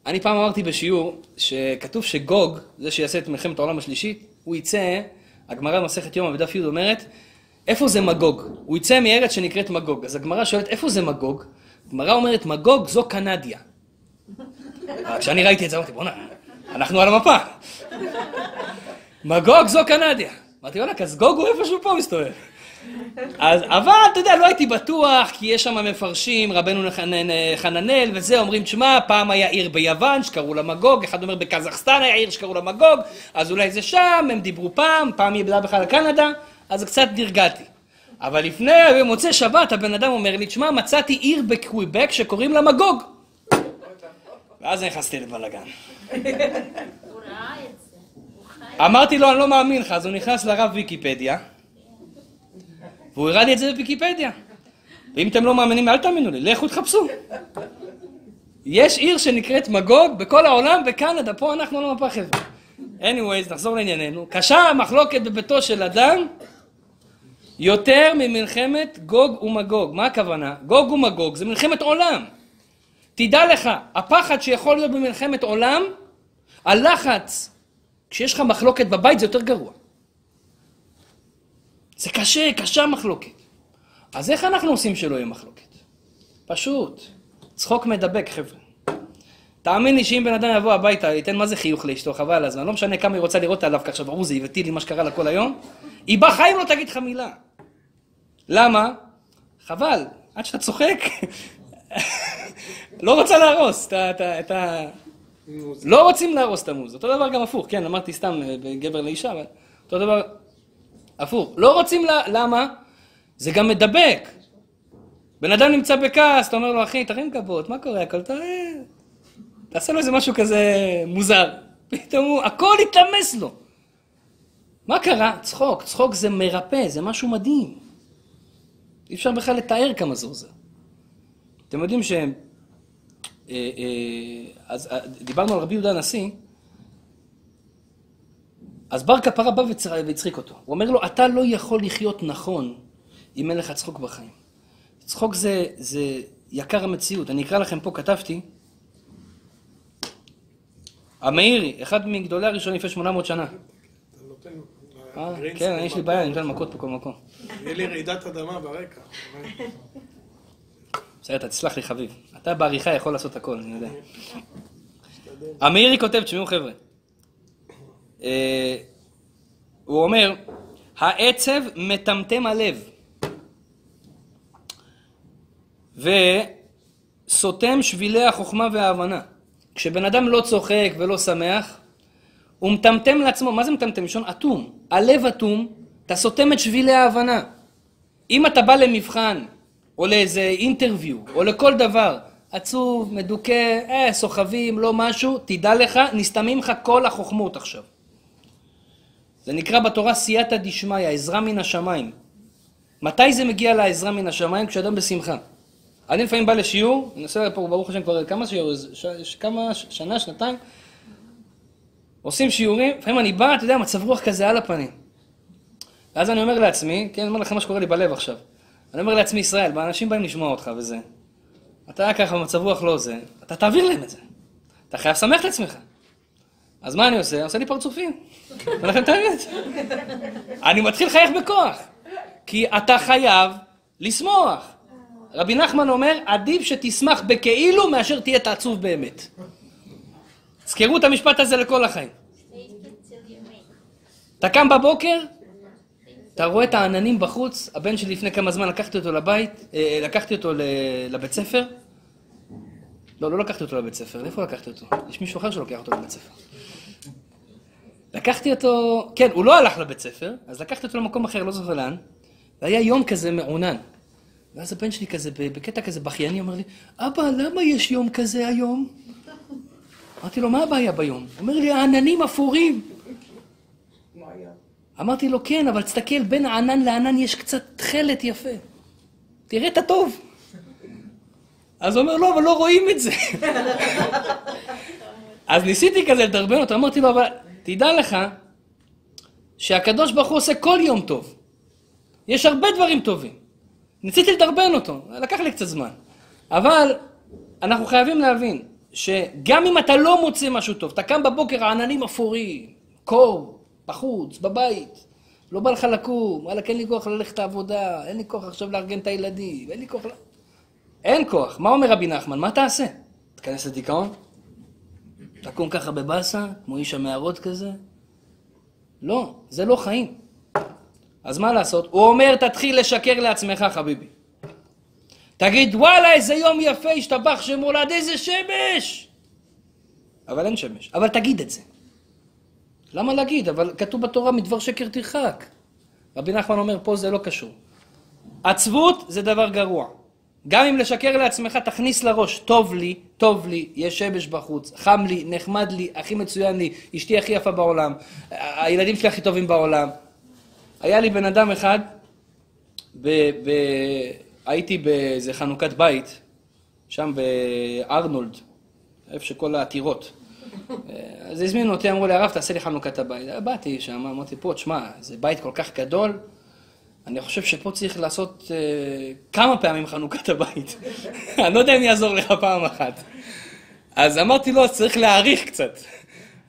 אני פעם אמרתי בשיעור, שכתוב שגוג, זה שיעשה את מלחמת העולם השלישית, הוא יצא, הגמרא במסכת יומא בדף י' אומרת, איפה זה מגוג? הוא יצא מארץ שנקראת מגוג. אז הגמרא שואלת, איפה זה מגוג? הגמרא אומרת, מגוג זו קנדיה. כשאני ראיתי את זה, אמרתי, בוא'נה, אנחנו על המפה. מגוג זו קנדיה. אמרתי, וואלה, אז גוג הוא איפשהו פה מסתובב. אז, אבל, אתה יודע, לא הייתי בטוח, כי יש שם מפרשים, רבנו חננאל וזה, אומרים, תשמע, פעם היה עיר ביוון שקראו לה מגוג, אחד אומר בקזחסטן היה עיר שקראו לה מגוג, אז אולי זה שם, הם דיברו פעם, פעם היא בכלל לקנדה, אז קצת נרגעתי. אבל לפני, במוצאי שבת, הבן אדם אומר לי, תשמע, מצאתי עיר בקוויבק שקוראים לה מגוג. ואז נכנסתי לבלאגן. אמרתי לו, אני לא מאמין לך, אז הוא נכנס לרב ויקיפדיה, והוא הראה לי את זה בוויקיפדיה. ואם אתם לא מאמינים, אל תאמינו לי, לכו תחפשו. יש עיר שנקראת מגוג בכל העולם, בקנדה, פה אנחנו על המפה חבר'ה. anyways, נחזור לענייננו. קשה המחלוקת בביתו של אדם יותר ממלחמת גוג ומגוג. מה הכוונה? גוג ומגוג זה מלחמת עולם. תדע לך, הפחד שיכול להיות במלחמת עולם, הלחץ כשיש לך מחלוקת בבית זה יותר גרוע. זה קשה, קשה מחלוקת. אז איך אנחנו עושים שלא יהיה מחלוקת? פשוט. צחוק מדבק, חבר'ה. תאמין לי שאם בן אדם יבוא הביתה, ייתן מה זה חיוך לאשתו, חבל על הזמן. לא משנה כמה היא רוצה לראות עליו, ככה ברור זה יבטי לי מה שקרה לה כל היום. היא בחיים לא תגיד לך מילה. למה? חבל, עד שאתה צוחק, לא רוצה להרוס את ה- לא רוצים להרוס את המוז, אותו דבר גם הפוך, כן, אמרתי סתם אה, בגבר לאישה, אבל אותו דבר הפוך. לא רוצים, לה, למה? זה גם מדבק. בן אדם נמצא בכעס, אתה אומר לו, אחי, תרים גבות, מה קורה? הכל תראה. תעשה לו איזה משהו כזה מוזר. פתאום הוא, הכל יתלמס לו. מה קרה? צחוק. צחוק זה מרפא, זה משהו מדהים. אי אפשר בכלל לתאר כמה זה עוזר. אתם יודעים ש... אה, אה, אז אה, דיברנו על רבי יהודה הנשיא, אז בר כפרה בא והצחיק אותו. הוא אומר לו, אתה לא יכול לחיות נכון אם אין לך צחוק בחיים. צחוק זה, זה יקר המציאות. אני אקרא לכם פה, כתבתי. המאירי, אחד מגדולי הראשונים לפני 800 שנה. אה, כן, יש לי. בעיה, אני נותן מכות בכל מקום. יהיה לי רעידת אדמה ברקע. בסדר, אתה תסלח לי חביב. אתה בעריכה יכול לעשות הכל, אני יודע. המאירי כותב, תשמעו חבר'ה. אה, הוא אומר, העצב מטמטם הלב. וסותם שבילי החוכמה וההבנה. כשבן אדם לא צוחק ולא שמח, הוא מטמטם לעצמו, מה זה מטמטם? לשון אטום. הלב אטום, אתה סותם את שבילי ההבנה. אם אתה בא למבחן, או לאיזה אינטרוויו, או לכל דבר, עצוב, מדוכא, אה, סוחבים, לא משהו, תדע לך, נסתמים לך כל החוכמות עכשיו. זה נקרא בתורה סייעתא דשמיא, עזרה מן השמיים. מתי זה מגיע לעזרה מן השמיים? כשאדם בשמחה. אני לפעמים בא לשיעור, אני נוסע פה ברוך השם כבר כמה שיעורים, ש- ש- כמה, ש- שנה, שנתיים, עושים שיעורים, לפעמים אני בא, אתה יודע, מצב רוח כזה על הפנים. ואז אני אומר לעצמי, כן, אני אומר לכם מה שקורה לי בלב עכשיו. אני אומר לעצמי, ישראל, אנשים באים לשמוע אותך וזה. אתה ככה במצב רוח לא זה, אתה תעביר להם את זה. אתה חייב לשמח את עצמך. אז מה אני עושה? עושה לי פרצופים. אומר לכם את האמת. אני מתחיל לחייך בכוח. כי אתה חייב לשמוח. רבי נחמן אומר, עדיף שתשמח בכאילו מאשר תהיה תעצוב באמת. זכרו את המשפט הזה לכל החיים. אתה קם בבוקר, אתה רואה את העננים בחוץ, הבן שלי לפני כמה זמן לקחתי אותו לבית, אה, לקחתי אותו לבית ספר. לא, לא לקחתי אותו לבית ספר, לאיפה לקחתי אותו? יש מישהו אחר שלוקח אותו לבית ספר. לקחתי אותו, כן, הוא לא הלך לבית ספר, אז לקחתי אותו למקום אחר, לא זוכר לאן, והיה יום כזה מעונן. ואז הבן שלי כזה, בקטע כזה בכייני, אומר לי, אבא, למה יש יום כזה היום? אמרתי לו, מה הבעיה ביום? הוא אומר לי, העננים אפורים. אמרתי לו, כן, אבל תסתכל, בין הענן לענן יש קצת תכלת יפה. תראה את הטוב. אז הוא אומר, לא, אבל לא רואים את זה. אז ניסיתי כזה לדרבן אותו, אמרתי לו, אבל תדע לך שהקדוש ברוך הוא עושה כל יום טוב. יש הרבה דברים טובים. ניסיתי לדרבן אותו, לקח לי קצת זמן. אבל אנחנו חייבים להבין שגם אם אתה לא מוצא משהו טוב, אתה קם בבוקר, העננים אפורים, קור, בחוץ, בבית, לא בא לך לקום, וואלכ, אין לי כוח ללכת לעבודה, אין לי כוח עכשיו לארגן את הילדים, אין לי כוח... אין כוח. מה אומר רבי נחמן? מה תעשה? תיכנס לדיכאון? תקום ככה בבאסה, כמו איש המערות כזה? לא, זה לא חיים. אז מה לעשות? הוא אומר, תתחיל לשקר לעצמך, חביבי. תגיד, וואלה, איזה יום יפה, השתבח שמולד, איזה שמש! אבל אין שמש. אבל תגיד את זה. למה להגיד? אבל כתוב בתורה, מדבר שקר תרחק. רבי נחמן אומר, פה זה לא קשור. עצבות זה דבר גרוע. גם אם לשקר לעצמך, תכניס לראש, טוב לי, טוב לי, יש שמש בחוץ, חם לי, נחמד לי, הכי מצוין לי, אשתי הכי יפה בעולם, הילדים שלי הכי טובים בעולם. היה לי בן אדם אחד, ב, ב, הייתי באיזה חנוכת בית, שם בארנולד, איפה שכל העתירות. אז הזמינו אותי, אמרו לי, הרב, תעשה לי חנוכת הבית. באתי שם, אמרתי, פה, תשמע, זה בית כל כך גדול, אני חושב שפה צריך לעשות uh, כמה פעמים חנוכת הבית. אני לא יודע אם יעזור לך פעם אחת. אז אמרתי לו, צריך להעריך קצת.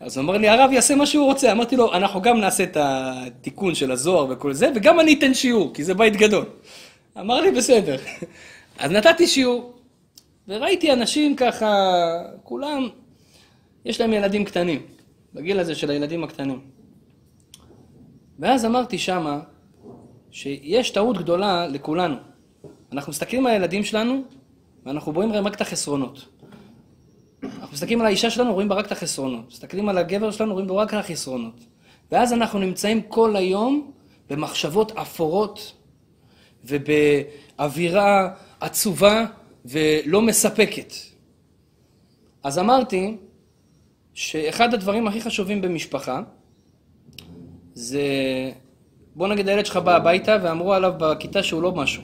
אז הוא אמר לי, הרב יעשה מה שהוא רוצה. אמרתי לו, אנחנו גם נעשה את התיקון של הזוהר וכל זה, וגם אני אתן שיעור, כי זה בית גדול. אמר לי, בסדר. אז נתתי שיעור, וראיתי אנשים ככה, כולם, יש להם ילדים קטנים, בגיל הזה של הילדים הקטנים. ואז אמרתי שמה, שיש טעות גדולה לכולנו. אנחנו מסתכלים על הילדים שלנו, ואנחנו רואים רק את החסרונות. אנחנו מסתכלים על האישה שלנו, רואים בה רק את החסרונות. מסתכלים על הגבר שלנו, רואים בו רק את החסרונות. ואז אנחנו נמצאים כל היום במחשבות אפורות ובאווירה עצובה ולא מספקת. אז אמרתי שאחד הדברים הכי חשובים במשפחה זה בוא נגיד הילד שלך בא הביתה ואמרו עליו בכיתה שהוא לא משהו.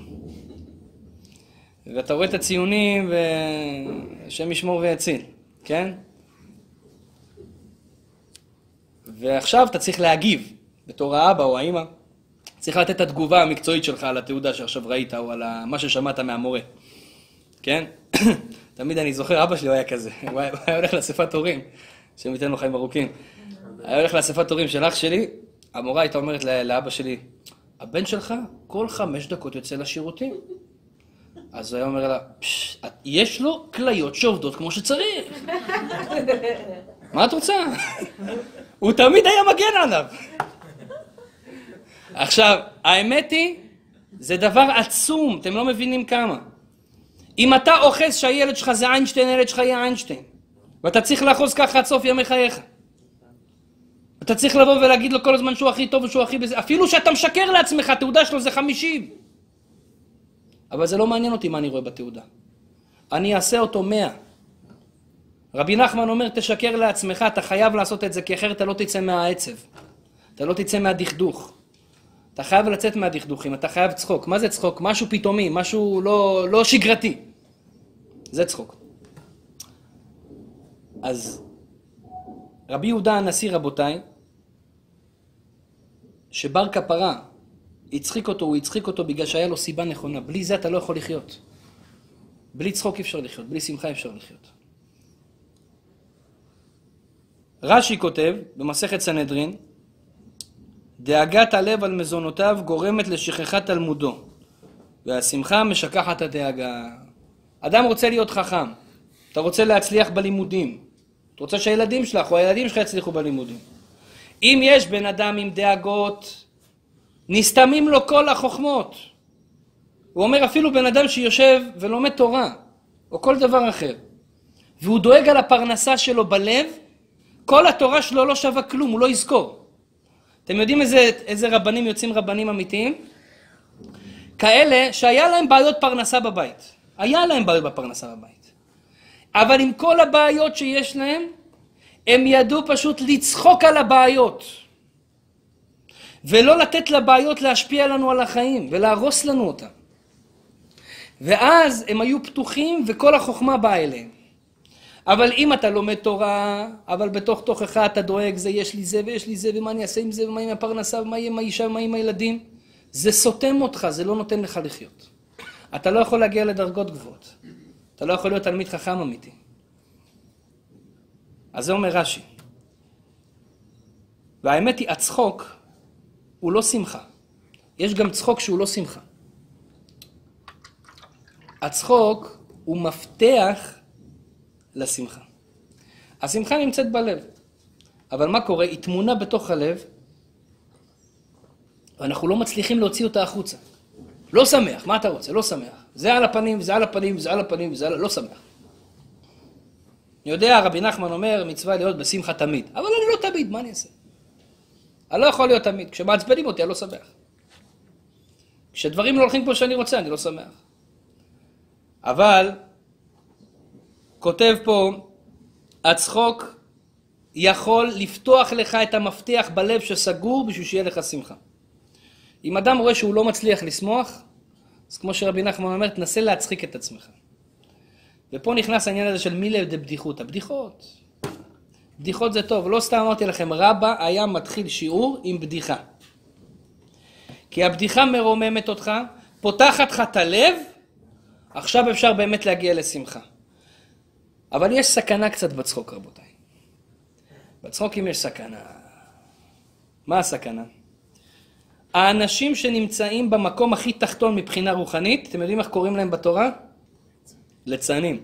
ואתה רואה את הציונים והשם ישמור ויציל, כן? ועכשיו אתה צריך להגיב, בתור האבא או האימא. צריך לתת את התגובה המקצועית שלך על התעודה שעכשיו ראית, או על מה ששמעת מהמורה, כן? תמיד אני זוכר, אבא שלי היה כזה, הוא היה הולך לאספת הורים, השם ייתן לו חיים ארוכים. היה הולך לאספת הורים של אח שלי, המורה הייתה אומרת לאבא שלי, הבן שלך כל חמש דקות יוצא לשירותים. אז הוא היה אומר לה, יש לו כליות שעובדות כמו שצריך. מה את רוצה? הוא תמיד היה מגן עליו. עכשיו, האמת היא, זה דבר עצום, אתם לא מבינים כמה. אם אתה אוחז שהילד שלך זה איינשטיין, הילד שלך יהיה איינשטיין. ואתה צריך לאחוז ככה עד סוף ימי חייך. אתה צריך לבוא ולהגיד לו כל הזמן שהוא הכי טוב ושהוא הכי בזה, אפילו שאתה משקר לעצמך, התעודה שלו זה חמישים. אבל זה לא מעניין אותי מה אני רואה בתעודה. אני אעשה אותו מאה. רבי נחמן אומר, תשקר לעצמך, אתה חייב לעשות את זה, כי אחרת אתה לא תצא מהעצב. אתה לא תצא מהדכדוך. אתה חייב לצאת מהדכדוכים, אתה חייב צחוק. מה זה צחוק? משהו פתאומי, משהו לא, לא שגרתי. זה צחוק. אז רבי יהודה הנשיא, רבותיי, שבר כפרה הצחיק אותו, הוא הצחיק אותו בגלל שהיה לו סיבה נכונה. בלי זה אתה לא יכול לחיות. בלי צחוק אי אפשר לחיות, בלי שמחה אי אפשר לחיות. רש"י כותב במסכת סנהדרין, דאגת הלב על מזונותיו גורמת לשכחת תלמודו, והשמחה משכחת הדאגה. אדם רוצה להיות חכם, אתה רוצה להצליח בלימודים, אתה רוצה שהילדים שלך או הילדים שלך יצליחו בלימודים. אם יש בן אדם עם דאגות, נסתמים לו כל החוכמות. הוא אומר אפילו בן אדם שיושב ולומד תורה, או כל דבר אחר, והוא דואג על הפרנסה שלו בלב, כל התורה שלו לא שווה כלום, הוא לא יזכור. אתם יודעים איזה, איזה רבנים יוצאים רבנים אמיתיים? כאלה שהיה להם בעיות פרנסה בבית. היה להם בעיות בפרנסה בבית. אבל עם כל הבעיות שיש להם, הם ידעו פשוט לצחוק על הבעיות. ולא לתת לבעיות להשפיע לנו על החיים ולהרוס לנו אותם. ואז הם היו פתוחים וכל החוכמה באה אליהם. אבל אם אתה לומד תורה, אבל בתוך תוכך אתה דואג, זה יש לי זה ויש לי זה, ומה אני אעשה עם זה, ומה עם הפרנסה, ומה יהיה עם האישה, ומה עם הילדים, זה סותם אותך, זה לא נותן לך לחיות. אתה לא יכול להגיע לדרגות גבוהות. אתה לא יכול להיות תלמיד חכם אמיתי. אז זה אומר רש"י. והאמת היא, הצחוק הוא לא שמחה. יש גם צחוק שהוא לא שמחה. הצחוק הוא מפתח לשמחה. השמחה נמצאת בלב, אבל מה קורה? היא טמונה בתוך הלב, ואנחנו לא מצליחים להוציא אותה החוצה. לא שמח, מה אתה רוצה? לא שמח. זה על הפנים, זה על הפנים, זה על הפנים, זה על... לא שמח. אני יודע, רבי נחמן אומר, מצווה להיות בשמחה תמיד. אבל אני לא תמיד, מה אני אעשה? אני לא יכול להיות תמיד. כשמעצבנים אותי, אני לא שמח. כשדברים לא הולכים כמו שאני רוצה, אני לא שמח. אבל, כותב פה, הצחוק יכול לפתוח לך את המפתח בלב שסגור בשביל שיהיה לך שמחה. אם אדם רואה שהוא לא מצליח לשמוח, אז כמו שרבי נחמן אומר, תנסה להצחיק את עצמך. ופה נכנס העניין הזה של מילה דבדיחותא, בדיחות. בדיחות זה טוב, לא סתם אמרתי לכם, רבא היה מתחיל שיעור עם בדיחה. כי הבדיחה מרוממת אותך, פותחת לך את הלב, עכשיו אפשר באמת להגיע לשמחה. אבל יש סכנה קצת בצחוק, רבותיי. בצחוקים יש סכנה. מה הסכנה? האנשים שנמצאים במקום הכי תחתון מבחינה רוחנית, אתם יודעים איך קוראים להם בתורה? ליצנים.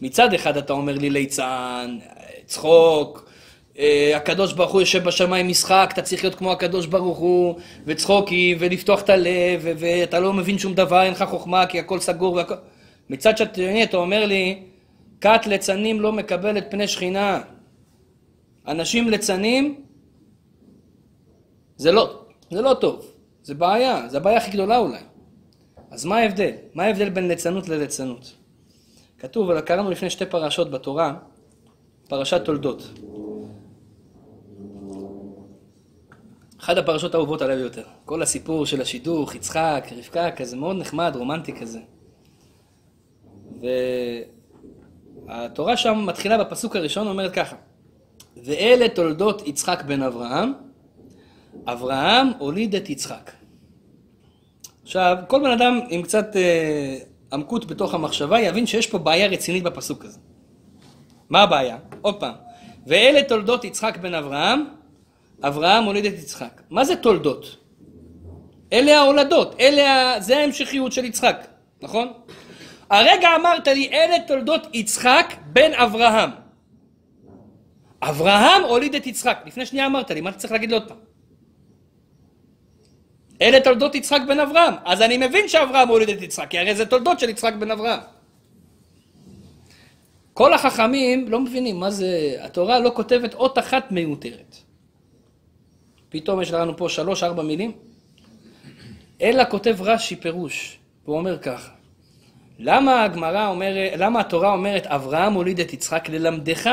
מצד אחד אתה אומר לי ליצן, צחוק, אה, הקדוש ברוך הוא יושב בשמיים משחק, אתה צריך להיות כמו הקדוש ברוך הוא, וצחוקי, ולפתוח את הלב, ואתה לא מבין שום דבר, אין לך חוכמה, כי הכל סגור והכל... מצד שני אתה אומר לי, כת ליצנים לא מקבלת פני שכינה. אנשים ליצנים, זה לא, זה לא טוב, זה בעיה, זה הבעיה הכי גדולה אולי. אז מה ההבדל? מה ההבדל בין ליצנות לליצנות? כתוב, קראנו לפני שתי פרשות בתורה, פרשת תולדות. אחת הפרשות האהובות עליו יותר. כל הסיפור של השידוך, יצחק, רבקה, כזה מאוד נחמד, רומנטי כזה. והתורה שם מתחילה בפסוק הראשון, אומרת ככה: ואלה תולדות יצחק בן אברהם, אברהם הוליד את יצחק. עכשיו, כל בן אדם עם קצת אה, עמקות בתוך המחשבה יבין שיש פה בעיה רצינית בפסוק הזה. מה הבעיה? עוד פעם. ואלה תולדות יצחק בן אברהם, אברהם הוליד את יצחק. מה זה תולדות? אלה ההולדות, אלה, זה ההמשכיות של יצחק, נכון? הרגע אמרת לי, אלה תולדות יצחק בן אברהם. אברהם הוליד את יצחק. לפני שנייה אמרת לי, מה אתה צריך להגיד לי עוד פעם? אלה תולדות יצחק בן אברהם. אז אני מבין שאברהם הוליד את יצחק, כי הרי זה תולדות של יצחק בן אברהם. כל החכמים לא מבינים מה זה, התורה לא כותבת אות אחת מיותרת. פתאום יש לנו פה שלוש ארבע מילים. אלא כותב רש"י פירוש, והוא אומר ככה: למה הגמרא אומרת, למה התורה אומרת אברהם הוליד את יצחק ללמדך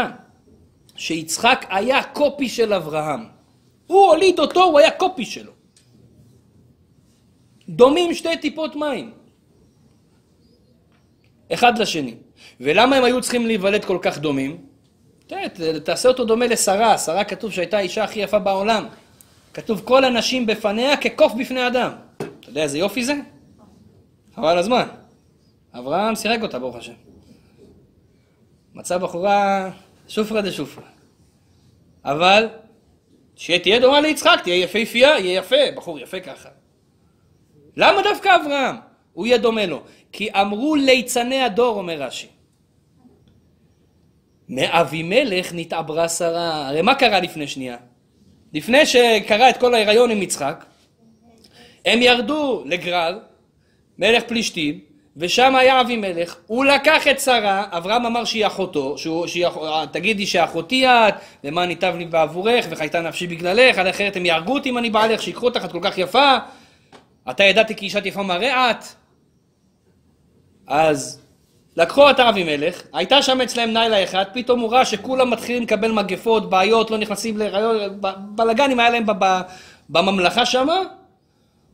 שיצחק היה קופי של אברהם. הוא הוליד אותו, הוא היה קופי שלו. דומים שתי טיפות מים. אחד לשני. ולמה הם היו צריכים להיוולד כל כך דומים? תעשה אותו דומה לשרה, שרה כתוב שהייתה האישה הכי יפה בעולם. כתוב כל הנשים בפניה כקוף בפני אדם. אתה יודע איזה יופי זה? חבל הזמן. אברהם סירק אותה, ברוך השם. מצא בחורה שופרה דה שופרה. אבל שתהיה דומה ליצחק, תהיה יפהפייה, יהיה יפה, בחור יפה ככה. למה דווקא אברהם? הוא יהיה דומה לו. כי אמרו ליצני הדור, אומר רש"י. מאבימלך נתעברה שרה. הרי מה קרה לפני שנייה? לפני שקרה את כל ההיריון עם יצחק, הם ירדו לגרר, מלך פלישתים, ושם היה אבימלך, הוא לקח את שרה, אברהם אמר שהיא אחותו, שהוא, שהיא, תגידי שאחותי את, למען ניטב לי בעבורך, וחייתה נפשי בגללך, על אחרת הם יהרגו אותי אם אני בעלך, שיקחו אותך, את כל כך יפה, אתה ידעתי כי אישת יפה מראה את. אז לקחו את אבימלך, הייתה שם אצלם לילה אחד, פתאום הוא ראה שכולם מתחילים לקבל מגפות, בעיות, לא נכנסים להיריון, בלאגנים היה להם בממלכה שמה.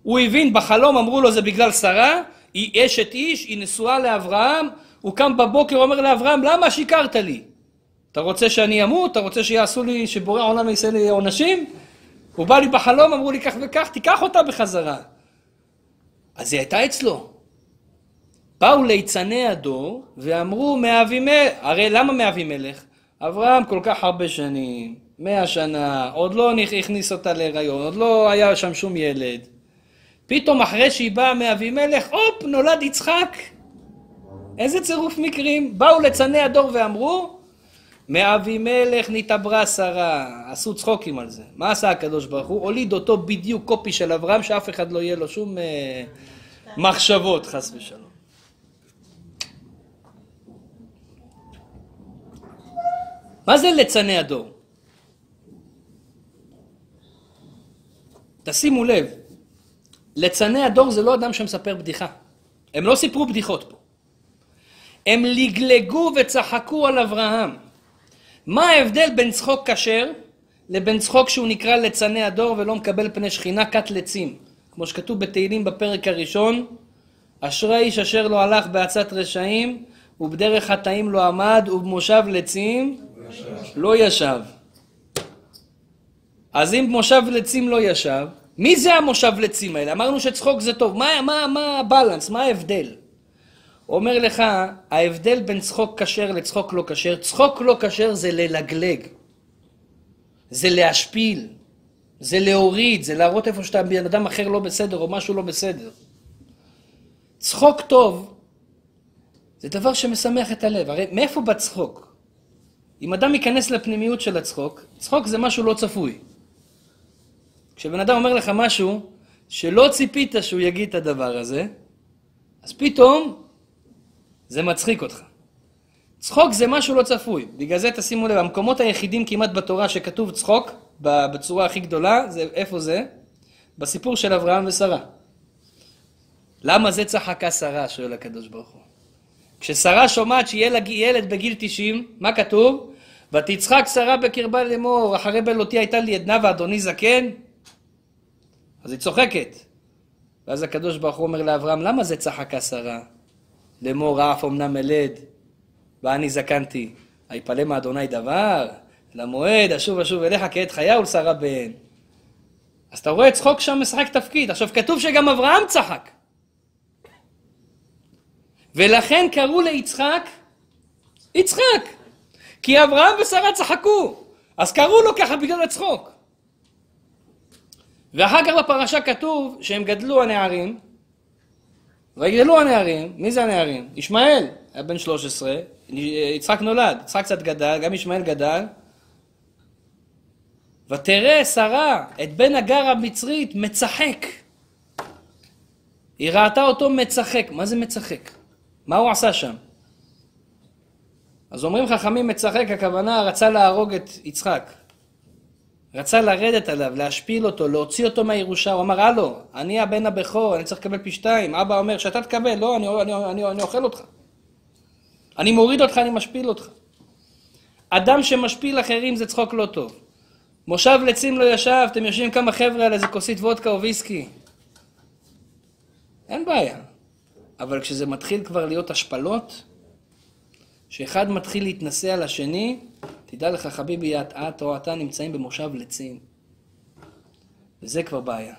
הוא הבין בחלום, אמרו לו זה בגלל שרה, היא אשת איש, היא נשואה לאברהם, הוא קם בבוקר, אומר לאברהם, למה שיקרת לי? אתה רוצה שאני אמות? אתה רוצה שיעשו לי, שבורא העולם יעשה לי עונשים? הוא בא לי בחלום, אמרו לי כך וכך, תיקח אותה בחזרה. אז היא הייתה אצלו. באו ליצני הדור ואמרו מאבימלך, הרי למה מאבימלך? אברהם כל כך הרבה שנים, מאה שנה, עוד לא הכניס אותה להיריון, עוד לא היה שם שום ילד. פתאום אחרי שהיא באה מאבימלך, הופ, נולד יצחק. איזה צירוף מקרים. באו ליצני הדור ואמרו, מאבימלך נתעברה שרה. עשו צחוקים על זה. מה עשה הקדוש ברוך הוא? הוליד אותו בדיוק קופי של אברהם, שאף אחד לא יהיה לו שום אה, מחשבות, חס ושלום. מה זה ליצני הדור? תשימו לב, ליצני הדור זה לא אדם שמספר בדיחה. הם לא סיפרו בדיחות פה. הם לגלגו וצחקו על אברהם. מה ההבדל בין צחוק כשר לבין צחוק שהוא נקרא ליצני הדור ולא מקבל פני שכינה כת לצים? כמו שכתוב בתהילים בפרק הראשון, אשרי איש אשר לא הלך בעצת רשעים ובדרך חטאים לא עמד ובמושב לצים לא ישב. אז אם מושב לצים לא ישב, מי זה המושב לצים האלה? אמרנו שצחוק זה טוב, מה, מה, מה הבלנס, מה ההבדל? אומר לך, ההבדל בין צחוק כשר לצחוק לא כשר, צחוק לא כשר זה ללגלג, זה להשפיל, זה להוריד, זה להראות איפה שאתה בן אדם אחר לא בסדר או משהו לא בסדר. צחוק טוב זה דבר שמשמח את הלב, הרי מאיפה בא צחוק? אם אדם ייכנס לפנימיות של הצחוק, צחוק זה משהו לא צפוי. כשבן אדם אומר לך משהו שלא ציפית שהוא יגיד את הדבר הזה, אז פתאום זה מצחיק אותך. צחוק זה משהו לא צפוי. בגלל זה תשימו לב, המקומות היחידים כמעט בתורה שכתוב צחוק, בצורה הכי גדולה, זה, איפה זה? בסיפור של אברהם ושרה. למה זה צחקה שרה? שואל הקדוש ברוך הוא. כששרה שומעת שיהיה לה ילד בגיל 90, מה כתוב? ותצחק שרה בקרבה לאמור, אחרי בלותי הייתה לי עדנה ואדוני זקן? אז היא צוחקת. ואז הקדוש ברוך הוא אומר לאברהם, למה זה צחקה שרה? לאמור אף אמנם אלד, ואני זקנתי. היפלא מאדוני דבר? למועד אשוב אשוב אליך כעת חיה ולשרה בן. אז אתה רואה צחוק שם משחק תפקיד. עכשיו כתוב שגם אברהם צחק. ולכן קראו ליצחק יצחק. כי אברהם ושרה צחקו. אז קראו לו ככה בגלל הצחוק. ואחר כך בפרשה כתוב שהם גדלו הנערים, ויגדלו הנערים, מי זה הנערים? ישמעאל היה בן 13, יצחק נולד, יצחק קצת גדל, גם ישמעאל גדל. ותראה שרה את בן הגר המצרית מצחק. היא ראתה אותו מצחק. מה זה מצחק? מה הוא עשה שם? אז אומרים חכמים מצחק, הכוונה רצה להרוג את יצחק. רצה לרדת עליו, להשפיל אותו, להוציא אותו מהירושה. הוא אמר, הלו, אני הבן הבכור, אני צריך לקבל פי שתיים. אבא אומר, שאתה תקבל, לא, אני, אני, אני, אני אוכל אותך. אני מוריד אותך, אני משפיל אותך. אדם שמשפיל אחרים זה צחוק לא טוב. מושב לצים לא ישב, אתם יושבים כמה חבר'ה על איזה כוסית וודקה או ויסקי. אין בעיה. אבל כשזה מתחיל כבר להיות השפלות, שאחד מתחיל להתנשא על השני, תדע לך חביבי, את, את או אתה נמצאים במושב לצים. וזה כבר בעיה.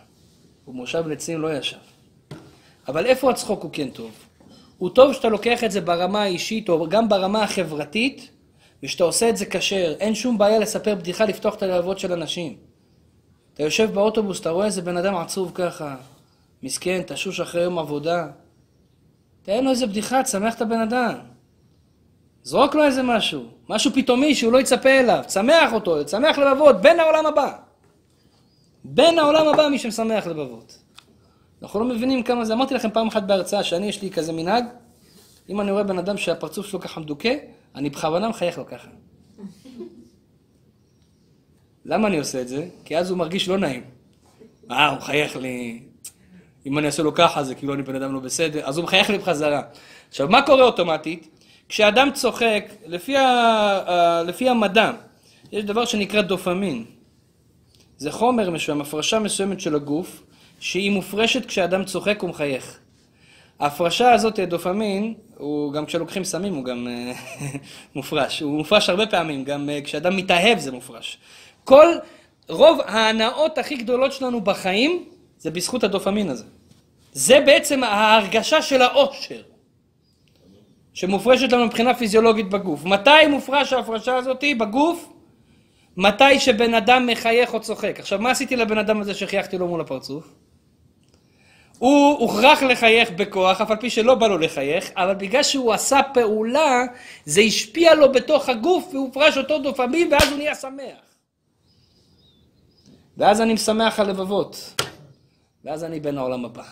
ומושב לצים לא ישב. אבל איפה הצחוק הוא כן טוב? הוא טוב שאתה לוקח את זה ברמה האישית או גם ברמה החברתית, ושאתה עושה את זה כשר. אין שום בעיה לספר בדיחה, לפתוח את הלהבות של אנשים. אתה יושב באוטובוס, אתה רואה איזה בן אדם עצוב ככה, מסכן, תשוש אחרי יום עבודה. תן לו איזה בדיחה, תשמח את הבן אדם. זרוק לו איזה משהו, משהו פתאומי שהוא לא יצפה אליו, תשמח אותו, תשמח לבבות, בן העולם הבא. בן העולם הבא מי שמשמח לבבות. אנחנו לא מבינים כמה זה, אמרתי לכם פעם אחת בהרצאה שאני יש לי כזה מנהג, אם אני רואה בן אדם שהפרצוף שלו ככה מדוכא, אני בכוונה מחייך לו ככה. למה אני עושה את זה? כי אז הוא מרגיש לא נעים. אה, הוא מחייך לי. אם אני אעשה לו ככה, זה כאילו אני בן אדם לא בסדר, אז הוא מחייך לי בחזרה. עכשיו, מה קורה אוטומטית? כשאדם צוחק, לפי, ה, לפי המדע, יש דבר שנקרא דופמין. זה חומר מסוים, הפרשה מסוימת של הגוף, שהיא מופרשת כשאדם צוחק ומחייך. ההפרשה הזאת, דופמין, הוא גם כשלוקחים סמים הוא גם אה, מופרש. הוא מופרש הרבה פעמים, גם אה, כשאדם מתאהב זה מופרש. כל, רוב ההנאות הכי גדולות שלנו בחיים זה בזכות הדופמין הזה. זה בעצם ההרגשה של האושר, שמופרשת לנו מבחינה פיזיולוגית בגוף. מתי מופרש ההפרשה הזאת בגוף? מתי שבן אדם מחייך או צוחק. עכשיו, מה עשיתי לבן אדם הזה שחייכתי לו מול הפרצוף? הוא הוכרח לחייך בכוח, אף על פי שלא בא לו לחייך, אבל בגלל שהוא עשה פעולה, זה השפיע לו בתוך הגוף והוא פרש אותו דופמין ואז הוא נהיה שמח. ואז אני משמח הלבבות, ואז אני בן העולם הבא.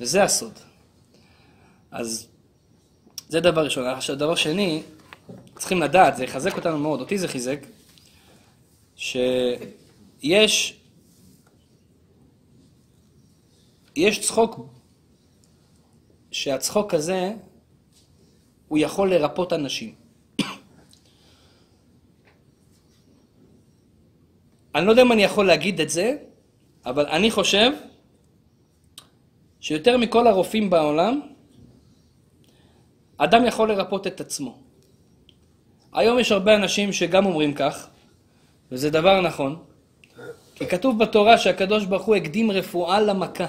וזה הסוד. אז זה דבר ראשון. עכשיו, דבר שני, צריכים לדעת, זה יחזק אותנו מאוד, אותי זה חיזק, שיש יש צחוק, שהצחוק הזה, הוא יכול לרפות אנשים. אני לא יודע אם אני יכול להגיד את זה, אבל אני חושב שיותר מכל הרופאים בעולם, אדם יכול לרפות את עצמו. היום יש הרבה אנשים שגם אומרים כך, וזה דבר נכון, כי כתוב בתורה שהקדוש ברוך הוא הקדים רפואה למכה.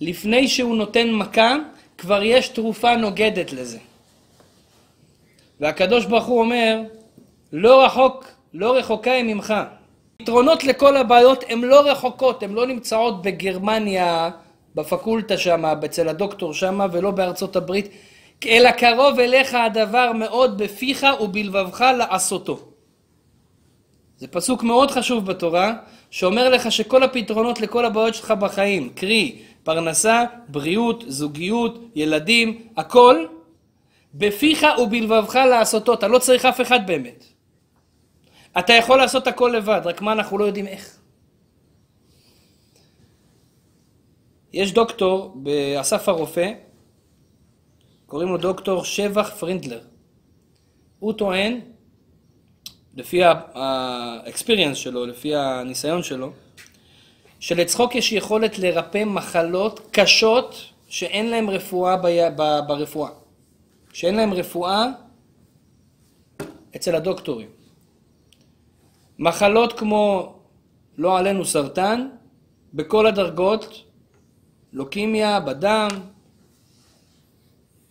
לפני שהוא נותן מכה, כבר יש תרופה נוגדת לזה. והקדוש ברוך הוא אומר, לא רחוק, לא רחוקה היא ממך. פתרונות לכל הבעיות הן לא רחוקות, הן לא נמצאות בגרמניה, בפקולטה שם, אצל הדוקטור שם, ולא בארצות הברית, אלא קרוב אליך הדבר מאוד בפיך ובלבבך לעשותו. זה פסוק מאוד חשוב בתורה, שאומר לך שכל הפתרונות לכל הבעיות שלך בחיים, קרי פרנסה, בריאות, זוגיות, ילדים, הכל, בפיך ובלבבך לעשותו, אתה לא צריך אף אחד באמת. אתה יכול לעשות הכל לבד, רק מה אנחנו לא יודעים איך. יש דוקטור באסף הרופא, קוראים לו דוקטור שבח פרינדלר. הוא טוען, לפי האקספיריאנס שלו, לפי הניסיון שלו, שלצחוק יש יכולת לרפא מחלות קשות שאין להן רפואה ב, ב, ברפואה. שאין להן רפואה אצל הדוקטורים. מחלות כמו, לא עלינו סרטן, בכל הדרגות, לוקימיה, בדם,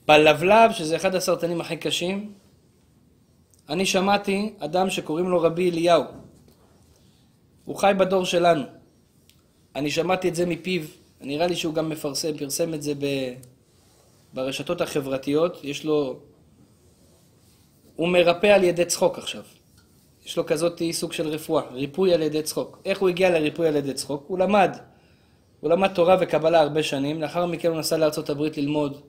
בלבלב, שזה אחד הסרטנים הכי קשים. אני שמעתי אדם שקוראים לו רבי אליהו. הוא חי בדור שלנו. אני שמעתי את זה מפיו, נראה לי שהוא גם מפרסם, פרסם את זה ב, ברשתות החברתיות, יש לו... הוא מרפא על ידי צחוק עכשיו. יש לו כזאת סוג של רפואה, ריפוי על ידי צחוק. איך הוא הגיע לריפוי על ידי צחוק? הוא למד. הוא למד תורה וקבלה הרבה שנים, לאחר מכן הוא נסע לארה"ב ללמוד,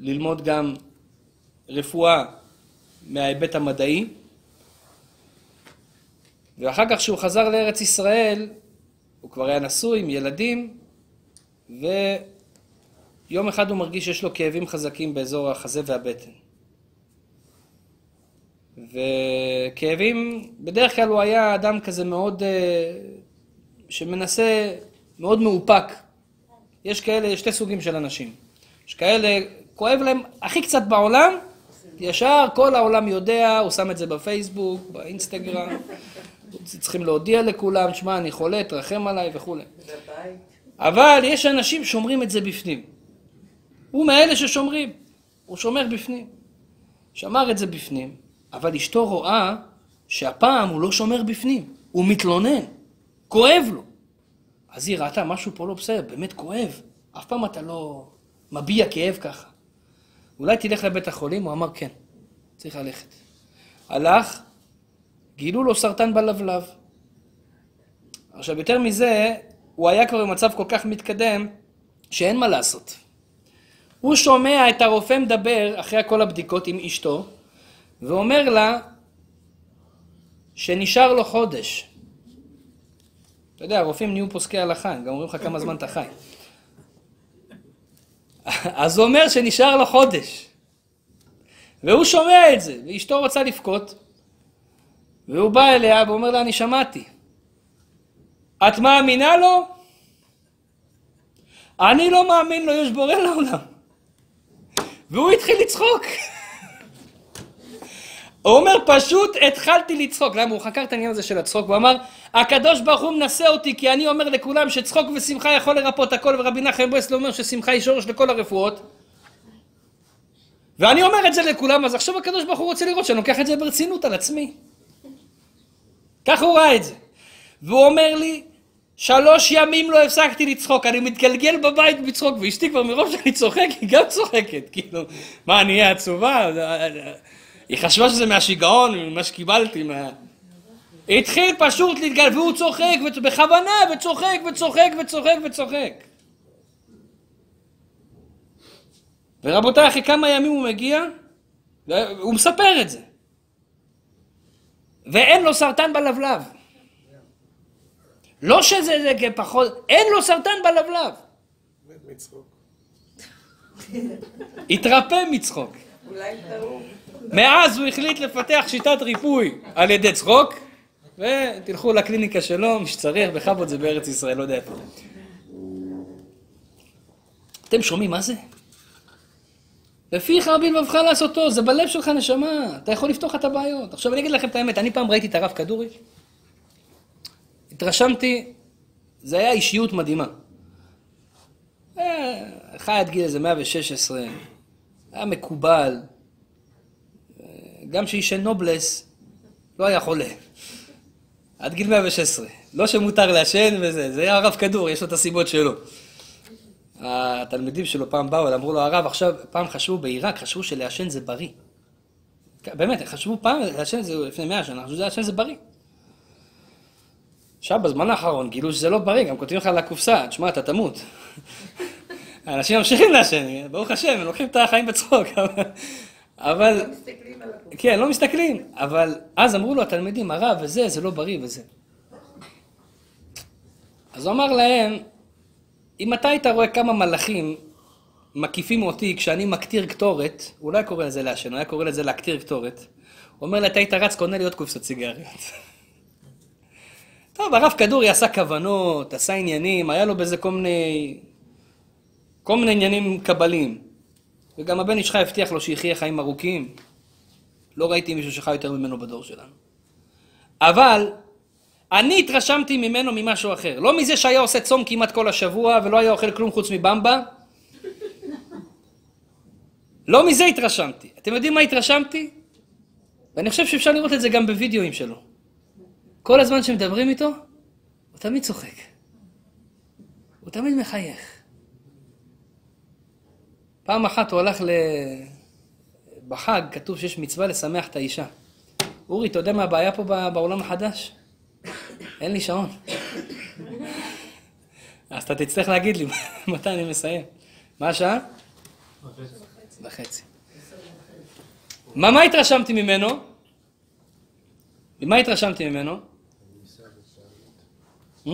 ללמוד גם רפואה מההיבט המדעי, ואחר כך כשהוא חזר לארץ ישראל, הוא כבר היה נשוי עם ילדים, ויום אחד הוא מרגיש שיש לו כאבים חזקים באזור החזה והבטן. וכאבים, בדרך כלל הוא היה אדם כזה מאוד, אה, שמנסה, מאוד מאופק. יש כאלה, שתי סוגים של אנשים. יש כאלה, כואב להם הכי קצת בעולם, ישר כל העולם יודע, הוא שם את זה בפייסבוק, באינסטגרם, צריכים להודיע לכולם, שמע, אני חולה, תרחם עליי וכולי. אבל יש אנשים שומרים את זה בפנים. הוא מאלה ששומרים, הוא שומר בפנים. שמר את זה בפנים, אבל אשתו רואה שהפעם הוא לא שומר בפנים, הוא מתלונן, כואב לו. אז היא ראתה, משהו פה לא בסדר, באמת כואב. אף פעם אתה לא מביע כאב ככה. אולי תלך לבית החולים? הוא אמר, כן, צריך ללכת. הלך, גילו לו סרטן בלבלב. עכשיו, יותר מזה, הוא היה כבר במצב כל כך מתקדם, שאין מה לעשות. הוא שומע את הרופא מדבר, אחרי כל הבדיקות עם אשתו, ואומר לה שנשאר לו חודש. אתה יודע, הרופאים נהיו פוסקי הלכה, הם גם אומרים לך כמה זמן אתה חי. אז הוא אומר שנשאר לו חודש. והוא שומע את זה, ואשתו רוצה לבכות, והוא בא אליה ואומר לה, אני שמעתי. את מאמינה לו? אני לא מאמין לו, יש בורא לעולם. והוא התחיל לצחוק. הוא אומר, פשוט התחלתי לצחוק. למה? הוא חקר את העניין הזה של הצחוק, והוא אמר, הקדוש ברוך הוא מנסה אותי, כי אני אומר לכולם שצחוק ושמחה יכול לרפות הכל, ורבי נחם ברסלב אומר ששמחה היא שורש לכל הרפואות. ואני אומר את זה לכולם, אז עכשיו הקדוש ברוך הוא רוצה לראות שאני לוקח את זה ברצינות על עצמי. ככה הוא ראה את זה. והוא אומר לי, שלוש ימים לא הפסקתי לצחוק, אני מתגלגל בבית בצחוק, ואשתי כבר מרוב שאני צוחק, היא גם צוחקת, כאילו, מה, אני אהיה עצובה? היא חשבה שזה מהשיגעון, ממה שקיבלתי, מה... התחיל פשוט להתגלגל, והוא צוחק, בכוונה, וצוחק, וצוחק, וצוחק, וצוחק. ורבותיי, אחרי כמה ימים הוא מגיע, הוא מספר את זה. ואין לו סרטן בלבלב. לא שזה זה פחות, אין לו סרטן בלבלב. מצחוק. התרפא מצחוק. אולי טעו. מאז הוא החליט לפתח שיטת ריפוי על ידי צחוק, ותלכו לקליניקה שלו, מי שצריך, בכבוד זה בארץ ישראל, לא יודע איפה. אתם שומעים מה זה? לפיך רבי לבבך לעשותו, זה בלב שלך נשמה, אתה יכול לפתוח את הבעיות. עכשיו אני אגיד לכם את האמת, אני פעם ראיתי את הרב כדורי, התרשמתי, זה היה אישיות מדהימה. אה, חי עד גיל איזה 116, היה מקובל, גם שעישן נובלס, לא היה חולה. עד גיל 116. לא שמותר לעשן וזה, זה היה הרב כדור, יש לו את הסיבות שלו. התלמידים שלו פעם באו, אמרו לו, הרב, עכשיו, פעם חשבו בעיראק, חשבו שלעשן זה בריא. באמת, חשבו פעם, לעשן זה לפני מאה שנה, חשבו שלעשן זה בריא. עכשיו, בזמן האחרון, גילו שזה לא בריא, גם כותבים לך על הקופסה, תשמע, אתה תמות. אנשים ממשיכים לעשן, ברוך השם, הם לוקחים את החיים בצחוק. אבל, מסתכלים על הקופסה. כן, לא מסתכלים, אבל אז אמרו לו התלמידים, הרב וזה, זה לא בריא וזה. אז הוא אמר להם, אם אתה היית רואה כמה מלאכים מקיפים אותי כשאני מקטיר קטורת, הוא לא היה קורא לזה לעשן, הוא היה קורא לזה להקטיר קטורת. הוא אומר לי, אתה היית רץ, קונה לי עוד קופסת סיגריות. טוב, הרב כדורי עשה כוונות, עשה עניינים, היה לו בזה כל מיני... כל מיני עניינים קבליים. וגם הבן איש חי הבטיח לו שיחיה חיים ארוכים. לא ראיתי מישהו שחי יותר ממנו בדור שלנו. אבל אני התרשמתי ממנו ממשהו אחר. לא מזה שהיה עושה צום כמעט כל השבוע ולא היה אוכל כלום חוץ מבמבה. לא מזה התרשמתי. אתם יודעים מה התרשמתי? ואני חושב שאפשר לראות את זה גם בווידאוים שלו. כל הזמן שמדברים איתו, הוא תמיד צוחק. הוא תמיד מחייך. פעם אחת הוא הלך ל... בחג, כתוב שיש מצווה לשמח את האישה. אורי, אתה יודע מה הבעיה פה בעולם החדש? אין לי שעון. אז אתה תצטרך להגיד לי מתי אני מסיים. מה השעה? וחצי. מה, מה התרשמתי ממנו? ממה התרשמתי ממנו? Hmm?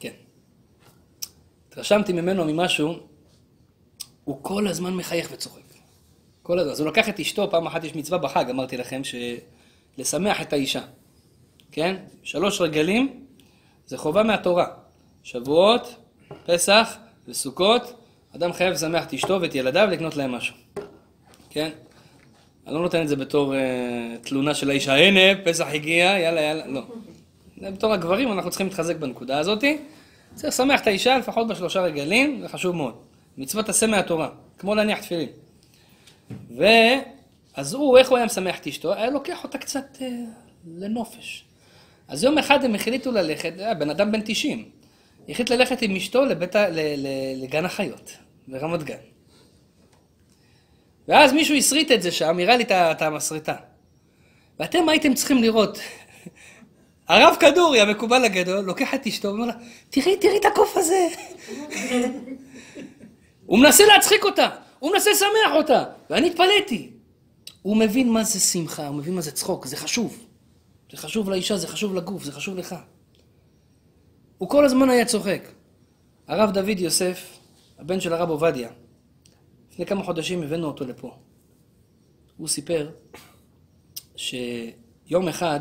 כן. התרשמתי ממנו ממשהו, הוא כל הזמן מחייך וצוחק. כל הזמן. אז הוא לקח את אשתו, פעם אחת יש מצווה בחג, אמרתי לכם, ש... לשמח את האישה. כן? שלוש רגלים זה חובה מהתורה. שבועות, פסח וסוכות, אדם חייב לשמח את אשתו ואת ילדיו לקנות להם משהו. כן? אני לא נותן את זה בתור uh, תלונה של האישה, הנה, פסח הגיע, יאללה, יאללה, לא. זה בתור הגברים, אנחנו צריכים להתחזק בנקודה הזאת. צריך לשמח את האישה לפחות בשלושה רגלים, זה חשוב מאוד. מצוות עשה מהתורה, כמו להניח תפילין. ואז הוא, איך הוא היה משמח את אשתו? היה לוקח אותה קצת אה, לנופש. אז יום אחד הם החליטו ללכת, היה בן אדם בן 90, החליט ללכת עם אשתו לבית, ל, ל, לגן החיות, ברמת גן. ואז מישהו הסריט את זה שם, הראה לי את ה- את המסרטה. ואתם הייתם צריכים לראות, הרב כדורי, המקובל הגדול, לוקח את אשתו ואומר לה, תראי, תראי את הקוף הזה. הוא מנסה להצחיק אותה, הוא מנסה לשמח אותה, ואני התפלאתי. הוא מבין מה זה שמחה, הוא מבין מה זה צחוק, זה חשוב. זה חשוב לאישה, זה חשוב לגוף, זה חשוב לך. הוא כל הזמן היה צוחק. הרב דוד יוסף, הבן של הרב עובדיה. לפני כמה חודשים הבאנו אותו לפה. הוא סיפר שיום אחד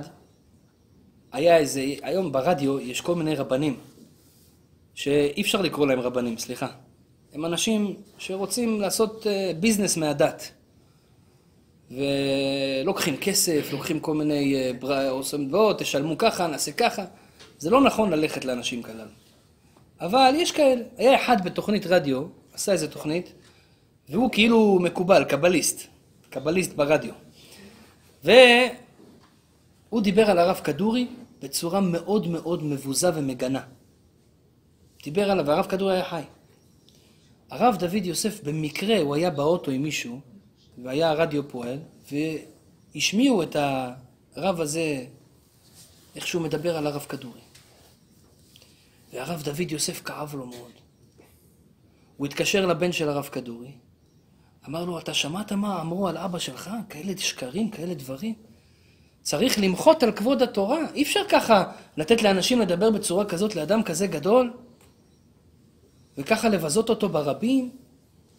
היה איזה, היום ברדיו יש כל מיני רבנים, שאי אפשר לקרוא להם רבנים, סליחה. הם אנשים שרוצים לעשות אה, ביזנס מהדת. ולוקחים כסף, לוקחים כל מיני, אה, עושים, בואו תשלמו ככה, נעשה ככה. זה לא נכון ללכת לאנשים כאלה. אבל יש כאלה. היה אחד בתוכנית רדיו, עשה איזה תוכנית, והוא כאילו מקובל, קבליסט. קבליסט ברדיו. והוא דיבר על הרב כדורי בצורה מאוד מאוד מבוזה ומגנה. דיבר עליו, והרב כדורי היה חי. הרב דוד יוסף במקרה, הוא היה באוטו עם מישהו, והיה הרדיו פועל, והשמיעו את הרב הזה, איך שהוא מדבר על הרב כדורי. והרב דוד יוסף כאב לו מאוד. הוא התקשר לבן של הרב כדורי, אמר לו, אתה שמעת מה אמרו על אבא שלך? כאלה שקרים, כאלה דברים? צריך למחות על כבוד התורה. אי אפשר ככה לתת לאנשים לדבר בצורה כזאת לאדם כזה גדול, וככה לבזות אותו ברבים.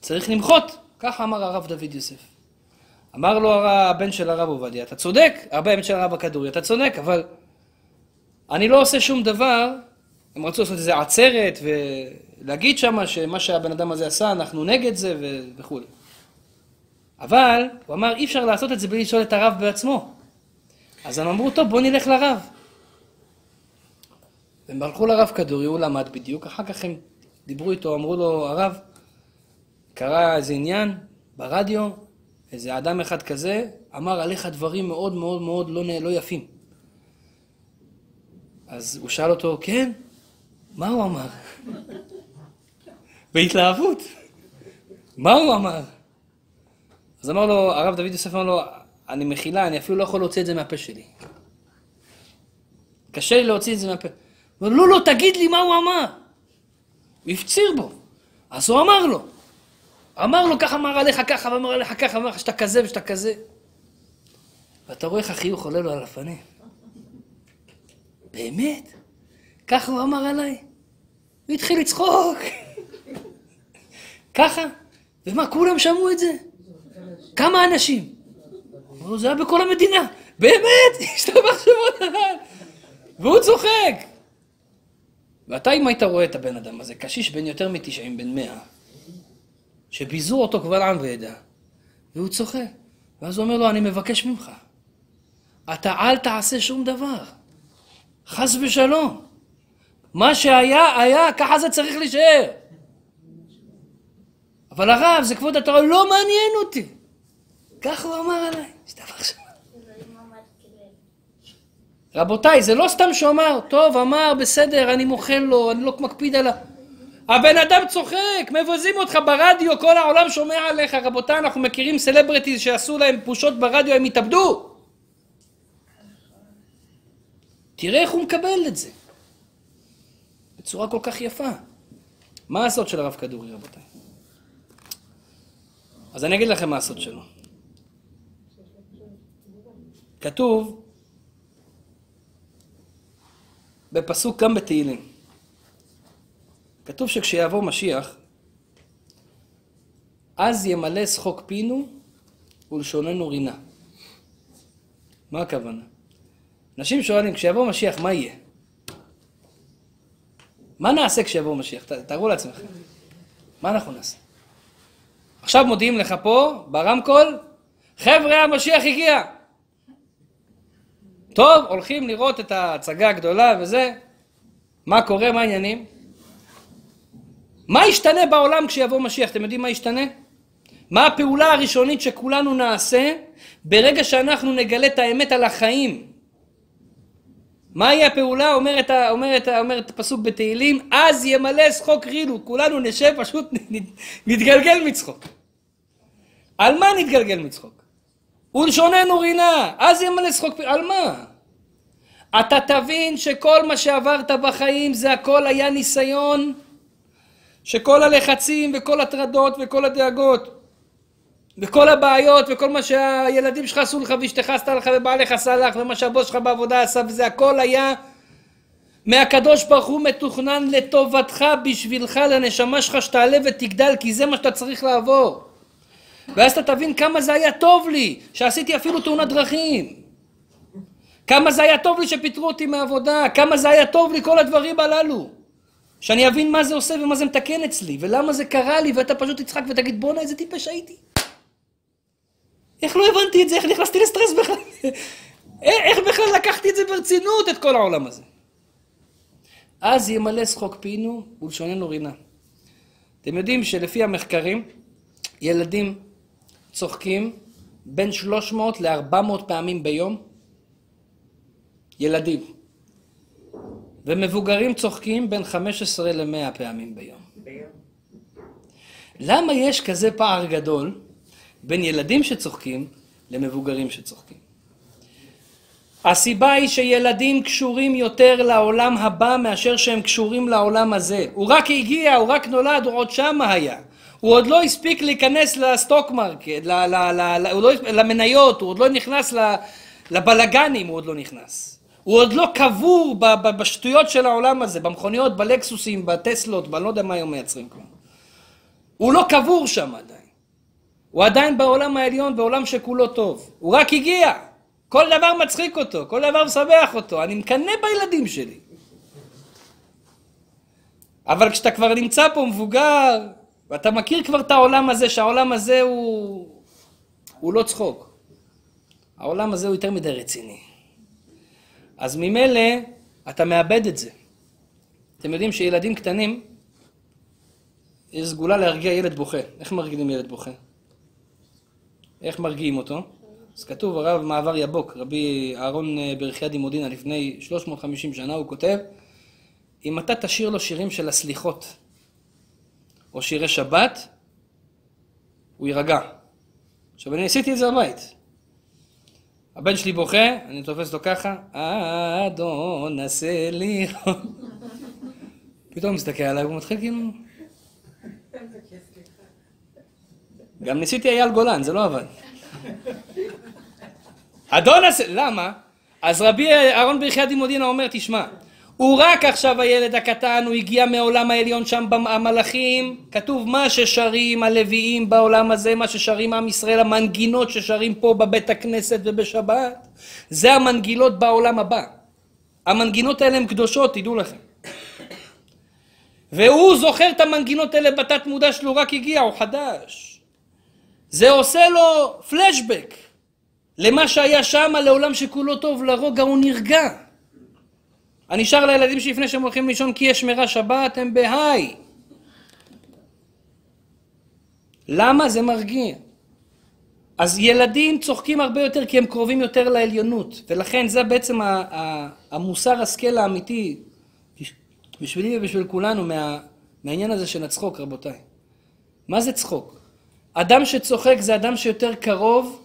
צריך למחות. ככה אמר הרב דוד יוסף. אמר לו הבן של הרב עובדיה, אתה צודק, הבן של הרב הכדורי, אתה צודק, אבל אני לא עושה שום דבר. הם רצו לעשות איזה עצרת ולהגיד שמה שמה שהבן אדם הזה עשה, אנחנו נגד זה ו- וכולי. אבל, הוא אמר, אי אפשר לעשות את זה בלי לשאול את הרב בעצמו. אז הם אמרו, טוב, בוא נלך לרב. והם הלכו לרב כדורי, הוא למד בדיוק, אחר כך הם דיברו איתו, אמרו לו, הרב, קרה איזה עניין ברדיו, איזה אדם אחד כזה, אמר עליך דברים מאוד מאוד מאוד לא, לא יפים. אז הוא שאל אותו, כן? מה הוא אמר? בהתלהבות. מה הוא אמר? אז אמר לו, הרב דוד יוסף אמר לו, אני מחילה, אני אפילו לא יכול להוציא את זה מהפה שלי. קשה לי להוציא את זה מהפה. הוא אומר, לא, לא, תגיד לי מה הוא אמר. הוא הפציר בו. אז הוא אמר לו. אמר לו, ככה אמר עליך ככה, ואמר עליך ככה, ואמר לך שאתה כזה ושאתה כזה. ואתה רואה איך החיוך עולה לו על הפנים. באמת? ככה הוא אמר עליי? הוא התחיל לצחוק. ככה? ומה, כולם שמעו את זה? כמה אנשים? זה היה בכל המדינה. באמת? השתבח שמות הרב. והוא צוחק. ואתה, אם היית רואה את הבן אדם הזה, קשיש בן יותר מ-90, בן 100, שביזו אותו קבל עם ועדה, והוא צוחק. ואז הוא אומר לו, אני מבקש ממך, אתה אל תעשה שום דבר. חס ושלום. מה שהיה, היה, ככה זה צריך להישאר. אבל הרב, זה כבוד התורה, לא מעניין אותי. ככה הוא אמר עליי. השתבח שם. רבותיי, זה לא סתם שהוא אמר, טוב, אמר, בסדר, אני מוחל לו, אני לא מקפיד עליו. הבן אדם צוחק, מבזים אותך ברדיו, כל העולם שומע עליך. רבותיי, אנחנו מכירים סלבריטיז שעשו להם פושות ברדיו, הם התאבדו. תראה איך הוא מקבל את זה. בצורה כל כך יפה. מה הסוד של הרב כדורי, רבותיי? אז אני אגיד לכם מה הסוד שלו. כתוב בפסוק גם בתהילים. כתוב שכשיעבור משיח, אז ימלא שחוק פינו ולשוננו רינה. מה הכוונה? אנשים שואלים, כשיבוא משיח, מה יהיה? מה נעשה כשיבוא משיח? תארו לעצמכם. מה אנחנו נעשה? עכשיו מודיעים לך פה, ברמקול, חבר'ה, המשיח הגיע. טוב, הולכים לראות את ההצגה הגדולה וזה. מה קורה, מה העניינים? מה ישתנה בעולם כשיבוא משיח? אתם יודעים מה ישתנה? מה הפעולה הראשונית שכולנו נעשה ברגע שאנחנו נגלה את האמת על החיים? מהי הפעולה? אומרת, אומרת, אומרת הפסוק בתהילים, אז ימלא שחוק רילו. כולנו נשב, פשוט נתגלגל מצחוק. על מה נתגלגל מצחוק? ולשוננו רינה, אז ימלא שחוק, על מה? אתה תבין שכל מה שעברת בחיים זה הכל היה ניסיון, שכל הלחצים וכל הטרדות וכל הדאגות וכל הבעיות וכל מה שהילדים שלך עשו לך ואשתך עשתה לך ובעלך עשה לך ומה שהבוס שלך בעבודה עשה וזה הכל היה מהקדוש ברוך הוא מתוכנן לטובתך, בשבילך, לנשמה שלך שתעלה ותגדל, כי זה מה שאתה צריך לעבור. ואז אתה תבין כמה זה היה טוב לי, שעשיתי אפילו תאונת דרכים. כמה זה היה טוב לי שפיטרו אותי מעבודה, כמה זה היה טוב לי כל הדברים הללו. שאני אבין מה זה עושה ומה זה מתקן אצלי, ולמה זה קרה לי, ואתה פשוט תצחק ותגיד בואנה איזה טיפש הייתי. איך לא הבנתי את זה, איך נכנסתי לסטרס בכלל? איך בכלל לקחתי את זה ברצינות, את כל העולם הזה? אז ימלא שחוק פינו ולשוננו רינה. אתם יודעים שלפי המחקרים, ילדים צוחקים בין 300 ל-400 פעמים ביום. ילדים. ומבוגרים צוחקים בין 15 ל-100 פעמים ביום. למה יש כזה פער גדול בין ילדים שצוחקים למבוגרים שצוחקים? הסיבה היא שילדים קשורים יותר לעולם הבא מאשר שהם קשורים לעולם הזה. הוא רק הגיע, הוא רק נולד, הוא עוד שמה היה. הוא עוד לא הספיק להיכנס ל stock market, לא, למניות, הוא עוד לא נכנס לבלגנים, הוא עוד לא נכנס. הוא עוד לא קבור בשטויות של העולם הזה, במכוניות, בלקסוסים, בטסלות, בלא יודע מה היום מייצרים כבר. הוא לא קבור שם עדיין. הוא עדיין בעולם העליון, בעולם שכולו טוב. הוא רק הגיע. כל דבר מצחיק אותו, כל דבר משמח אותו. אני מקנא בילדים שלי. אבל כשאתה כבר נמצא פה מבוגר, ואתה מכיר כבר את העולם הזה, שהעולם הזה הוא, הוא לא צחוק. העולם הזה הוא יותר מדי רציני. אז ממילא אתה מאבד את זה. אתם יודעים שילדים קטנים, יש סגולה להרגיע ילד בוכה. איך מרגילים ילד בוכה? איך מרגיעים אותו? אז כתוב, הרב מעבר יבוק, רבי אהרון אה, ברכיה דימודינה, לפני 350 שנה, הוא כותב, אם אתה תשאיר לו שירים של הסליחות, או שירי שבת, הוא יירגע. עכשיו, אני עשיתי את זה בבית. הבן שלי בוכה, אני תופס אותו ככה, אדון עשה לי... פתאום מסתכל עליי, הוא מתחיל כאילו... גם ניסיתי אייל גולן, זה לא עבד. אדון עשה... למה? אז רבי אהרון ברכיית לימודינה אומר, תשמע, הוא רק עכשיו הילד הקטן, הוא הגיע מעולם העליון שם המלאכים, כתוב מה ששרים הלוויים בעולם הזה, מה ששרים עם ישראל, המנגינות ששרים פה בבית הכנסת ובשבת, זה המנגינות בעולם הבא. המנגינות האלה הן קדושות, תדעו לכם. והוא זוכר את המנגינות האלה בתת מודע שלו, רק הגיע, הוא חדש. זה עושה לו פלשבק למה שהיה שם, לעולם שכולו טוב, לרוגע הוא נרגע. אני שר לילדים שלפני שהם הולכים לישון כי יש שמירה שבת, הם בהיי. למה? זה מרגיע. אז ילדים צוחקים הרבה יותר כי הם קרובים יותר לעליונות, ולכן זה בעצם המוסר השכל האמיתי בשבילי ובשביל כולנו מה, מהעניין הזה של הצחוק, רבותיי. מה זה צחוק? אדם שצוחק זה אדם שיותר קרוב,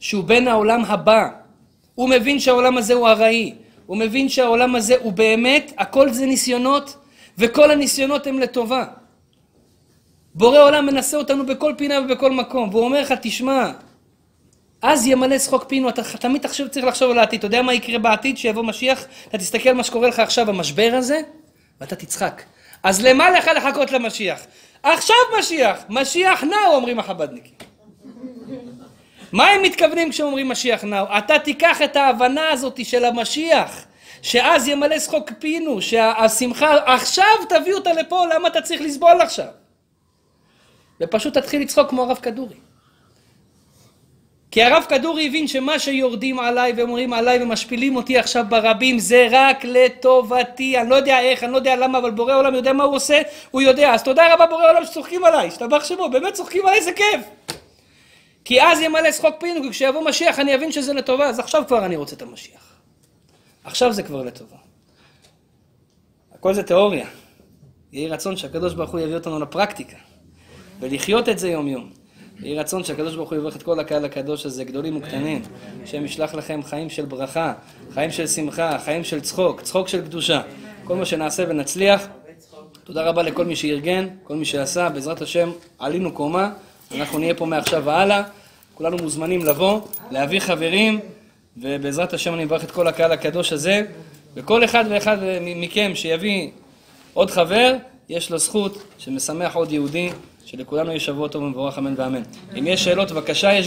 שהוא בן העולם הבא. הוא מבין שהעולם הזה הוא ארעי. הוא מבין שהעולם הזה הוא באמת, הכל זה ניסיונות, וכל הניסיונות הם לטובה. בורא עולם מנסה אותנו בכל פינה ובכל מקום, והוא אומר לך, תשמע, אז ימלא שחוק פינו, אתה תמיד תחשב, צריך לחשוב על העתיד. אתה יודע מה יקרה בעתיד, שיבוא משיח? אתה תסתכל על מה שקורה לך עכשיו במשבר הזה, ואתה תצחק. אז למה לך לחכות למשיח? עכשיו משיח, משיח נאו, אומרים החב"דניקים. מה הם מתכוונים כשאומרים משיח נאו? אתה תיקח את ההבנה הזאת של המשיח, שאז ימלא שחוק פינו, שהשמחה, עכשיו תביא אותה לפה, למה אתה צריך לסבול עכשיו? ופשוט תתחיל לצחוק כמו הרב כדורי. כי הרב כדורי הבין שמה שיורדים עליי ואומרים עליי ומשפילים אותי עכשיו ברבים זה רק לטובתי, אני לא יודע איך, אני לא יודע למה, אבל בורא עולם יודע מה הוא עושה, הוא יודע. אז תודה רבה בורא עולם שצוחקים עליי, השתבח שמו, באמת צוחקים עליי, זה כיף. כי אז ימלא שחוק פינו, כי כשיבוא משיח אני אבין שזה לטובה, אז עכשיו כבר אני רוצה את המשיח. עכשיו זה כבר לטובה. הכל זה תיאוריה. יהי רצון שהקדוש ברוך הוא יביא אותנו לפרקטיקה, ולחיות את זה יום יום. יהי רצון שהקדוש ברוך הוא יברך את כל הקהל הקדוש הזה, גדולים וקטנים, שהם ישלח לכם חיים של ברכה, חיים של שמחה, חיים של צחוק, צחוק של קדושה. כל מה שנעשה ונצליח. תודה רבה לכל מי שארגן, כל מי שעשה, בעזרת השם עלינו קומה. אנחנו נהיה פה מעכשיו והלאה, כולנו מוזמנים לבוא, להביא חברים, ובעזרת השם אני מברך את כל הקהל הקדוש הזה, וכל אחד ואחד מכם שיביא עוד חבר, יש לו זכות שמשמח עוד יהודי, שלכולנו יש שבוע טוב ומבורך אמן ואמן. אם יש שאלות, בבקשה, יש...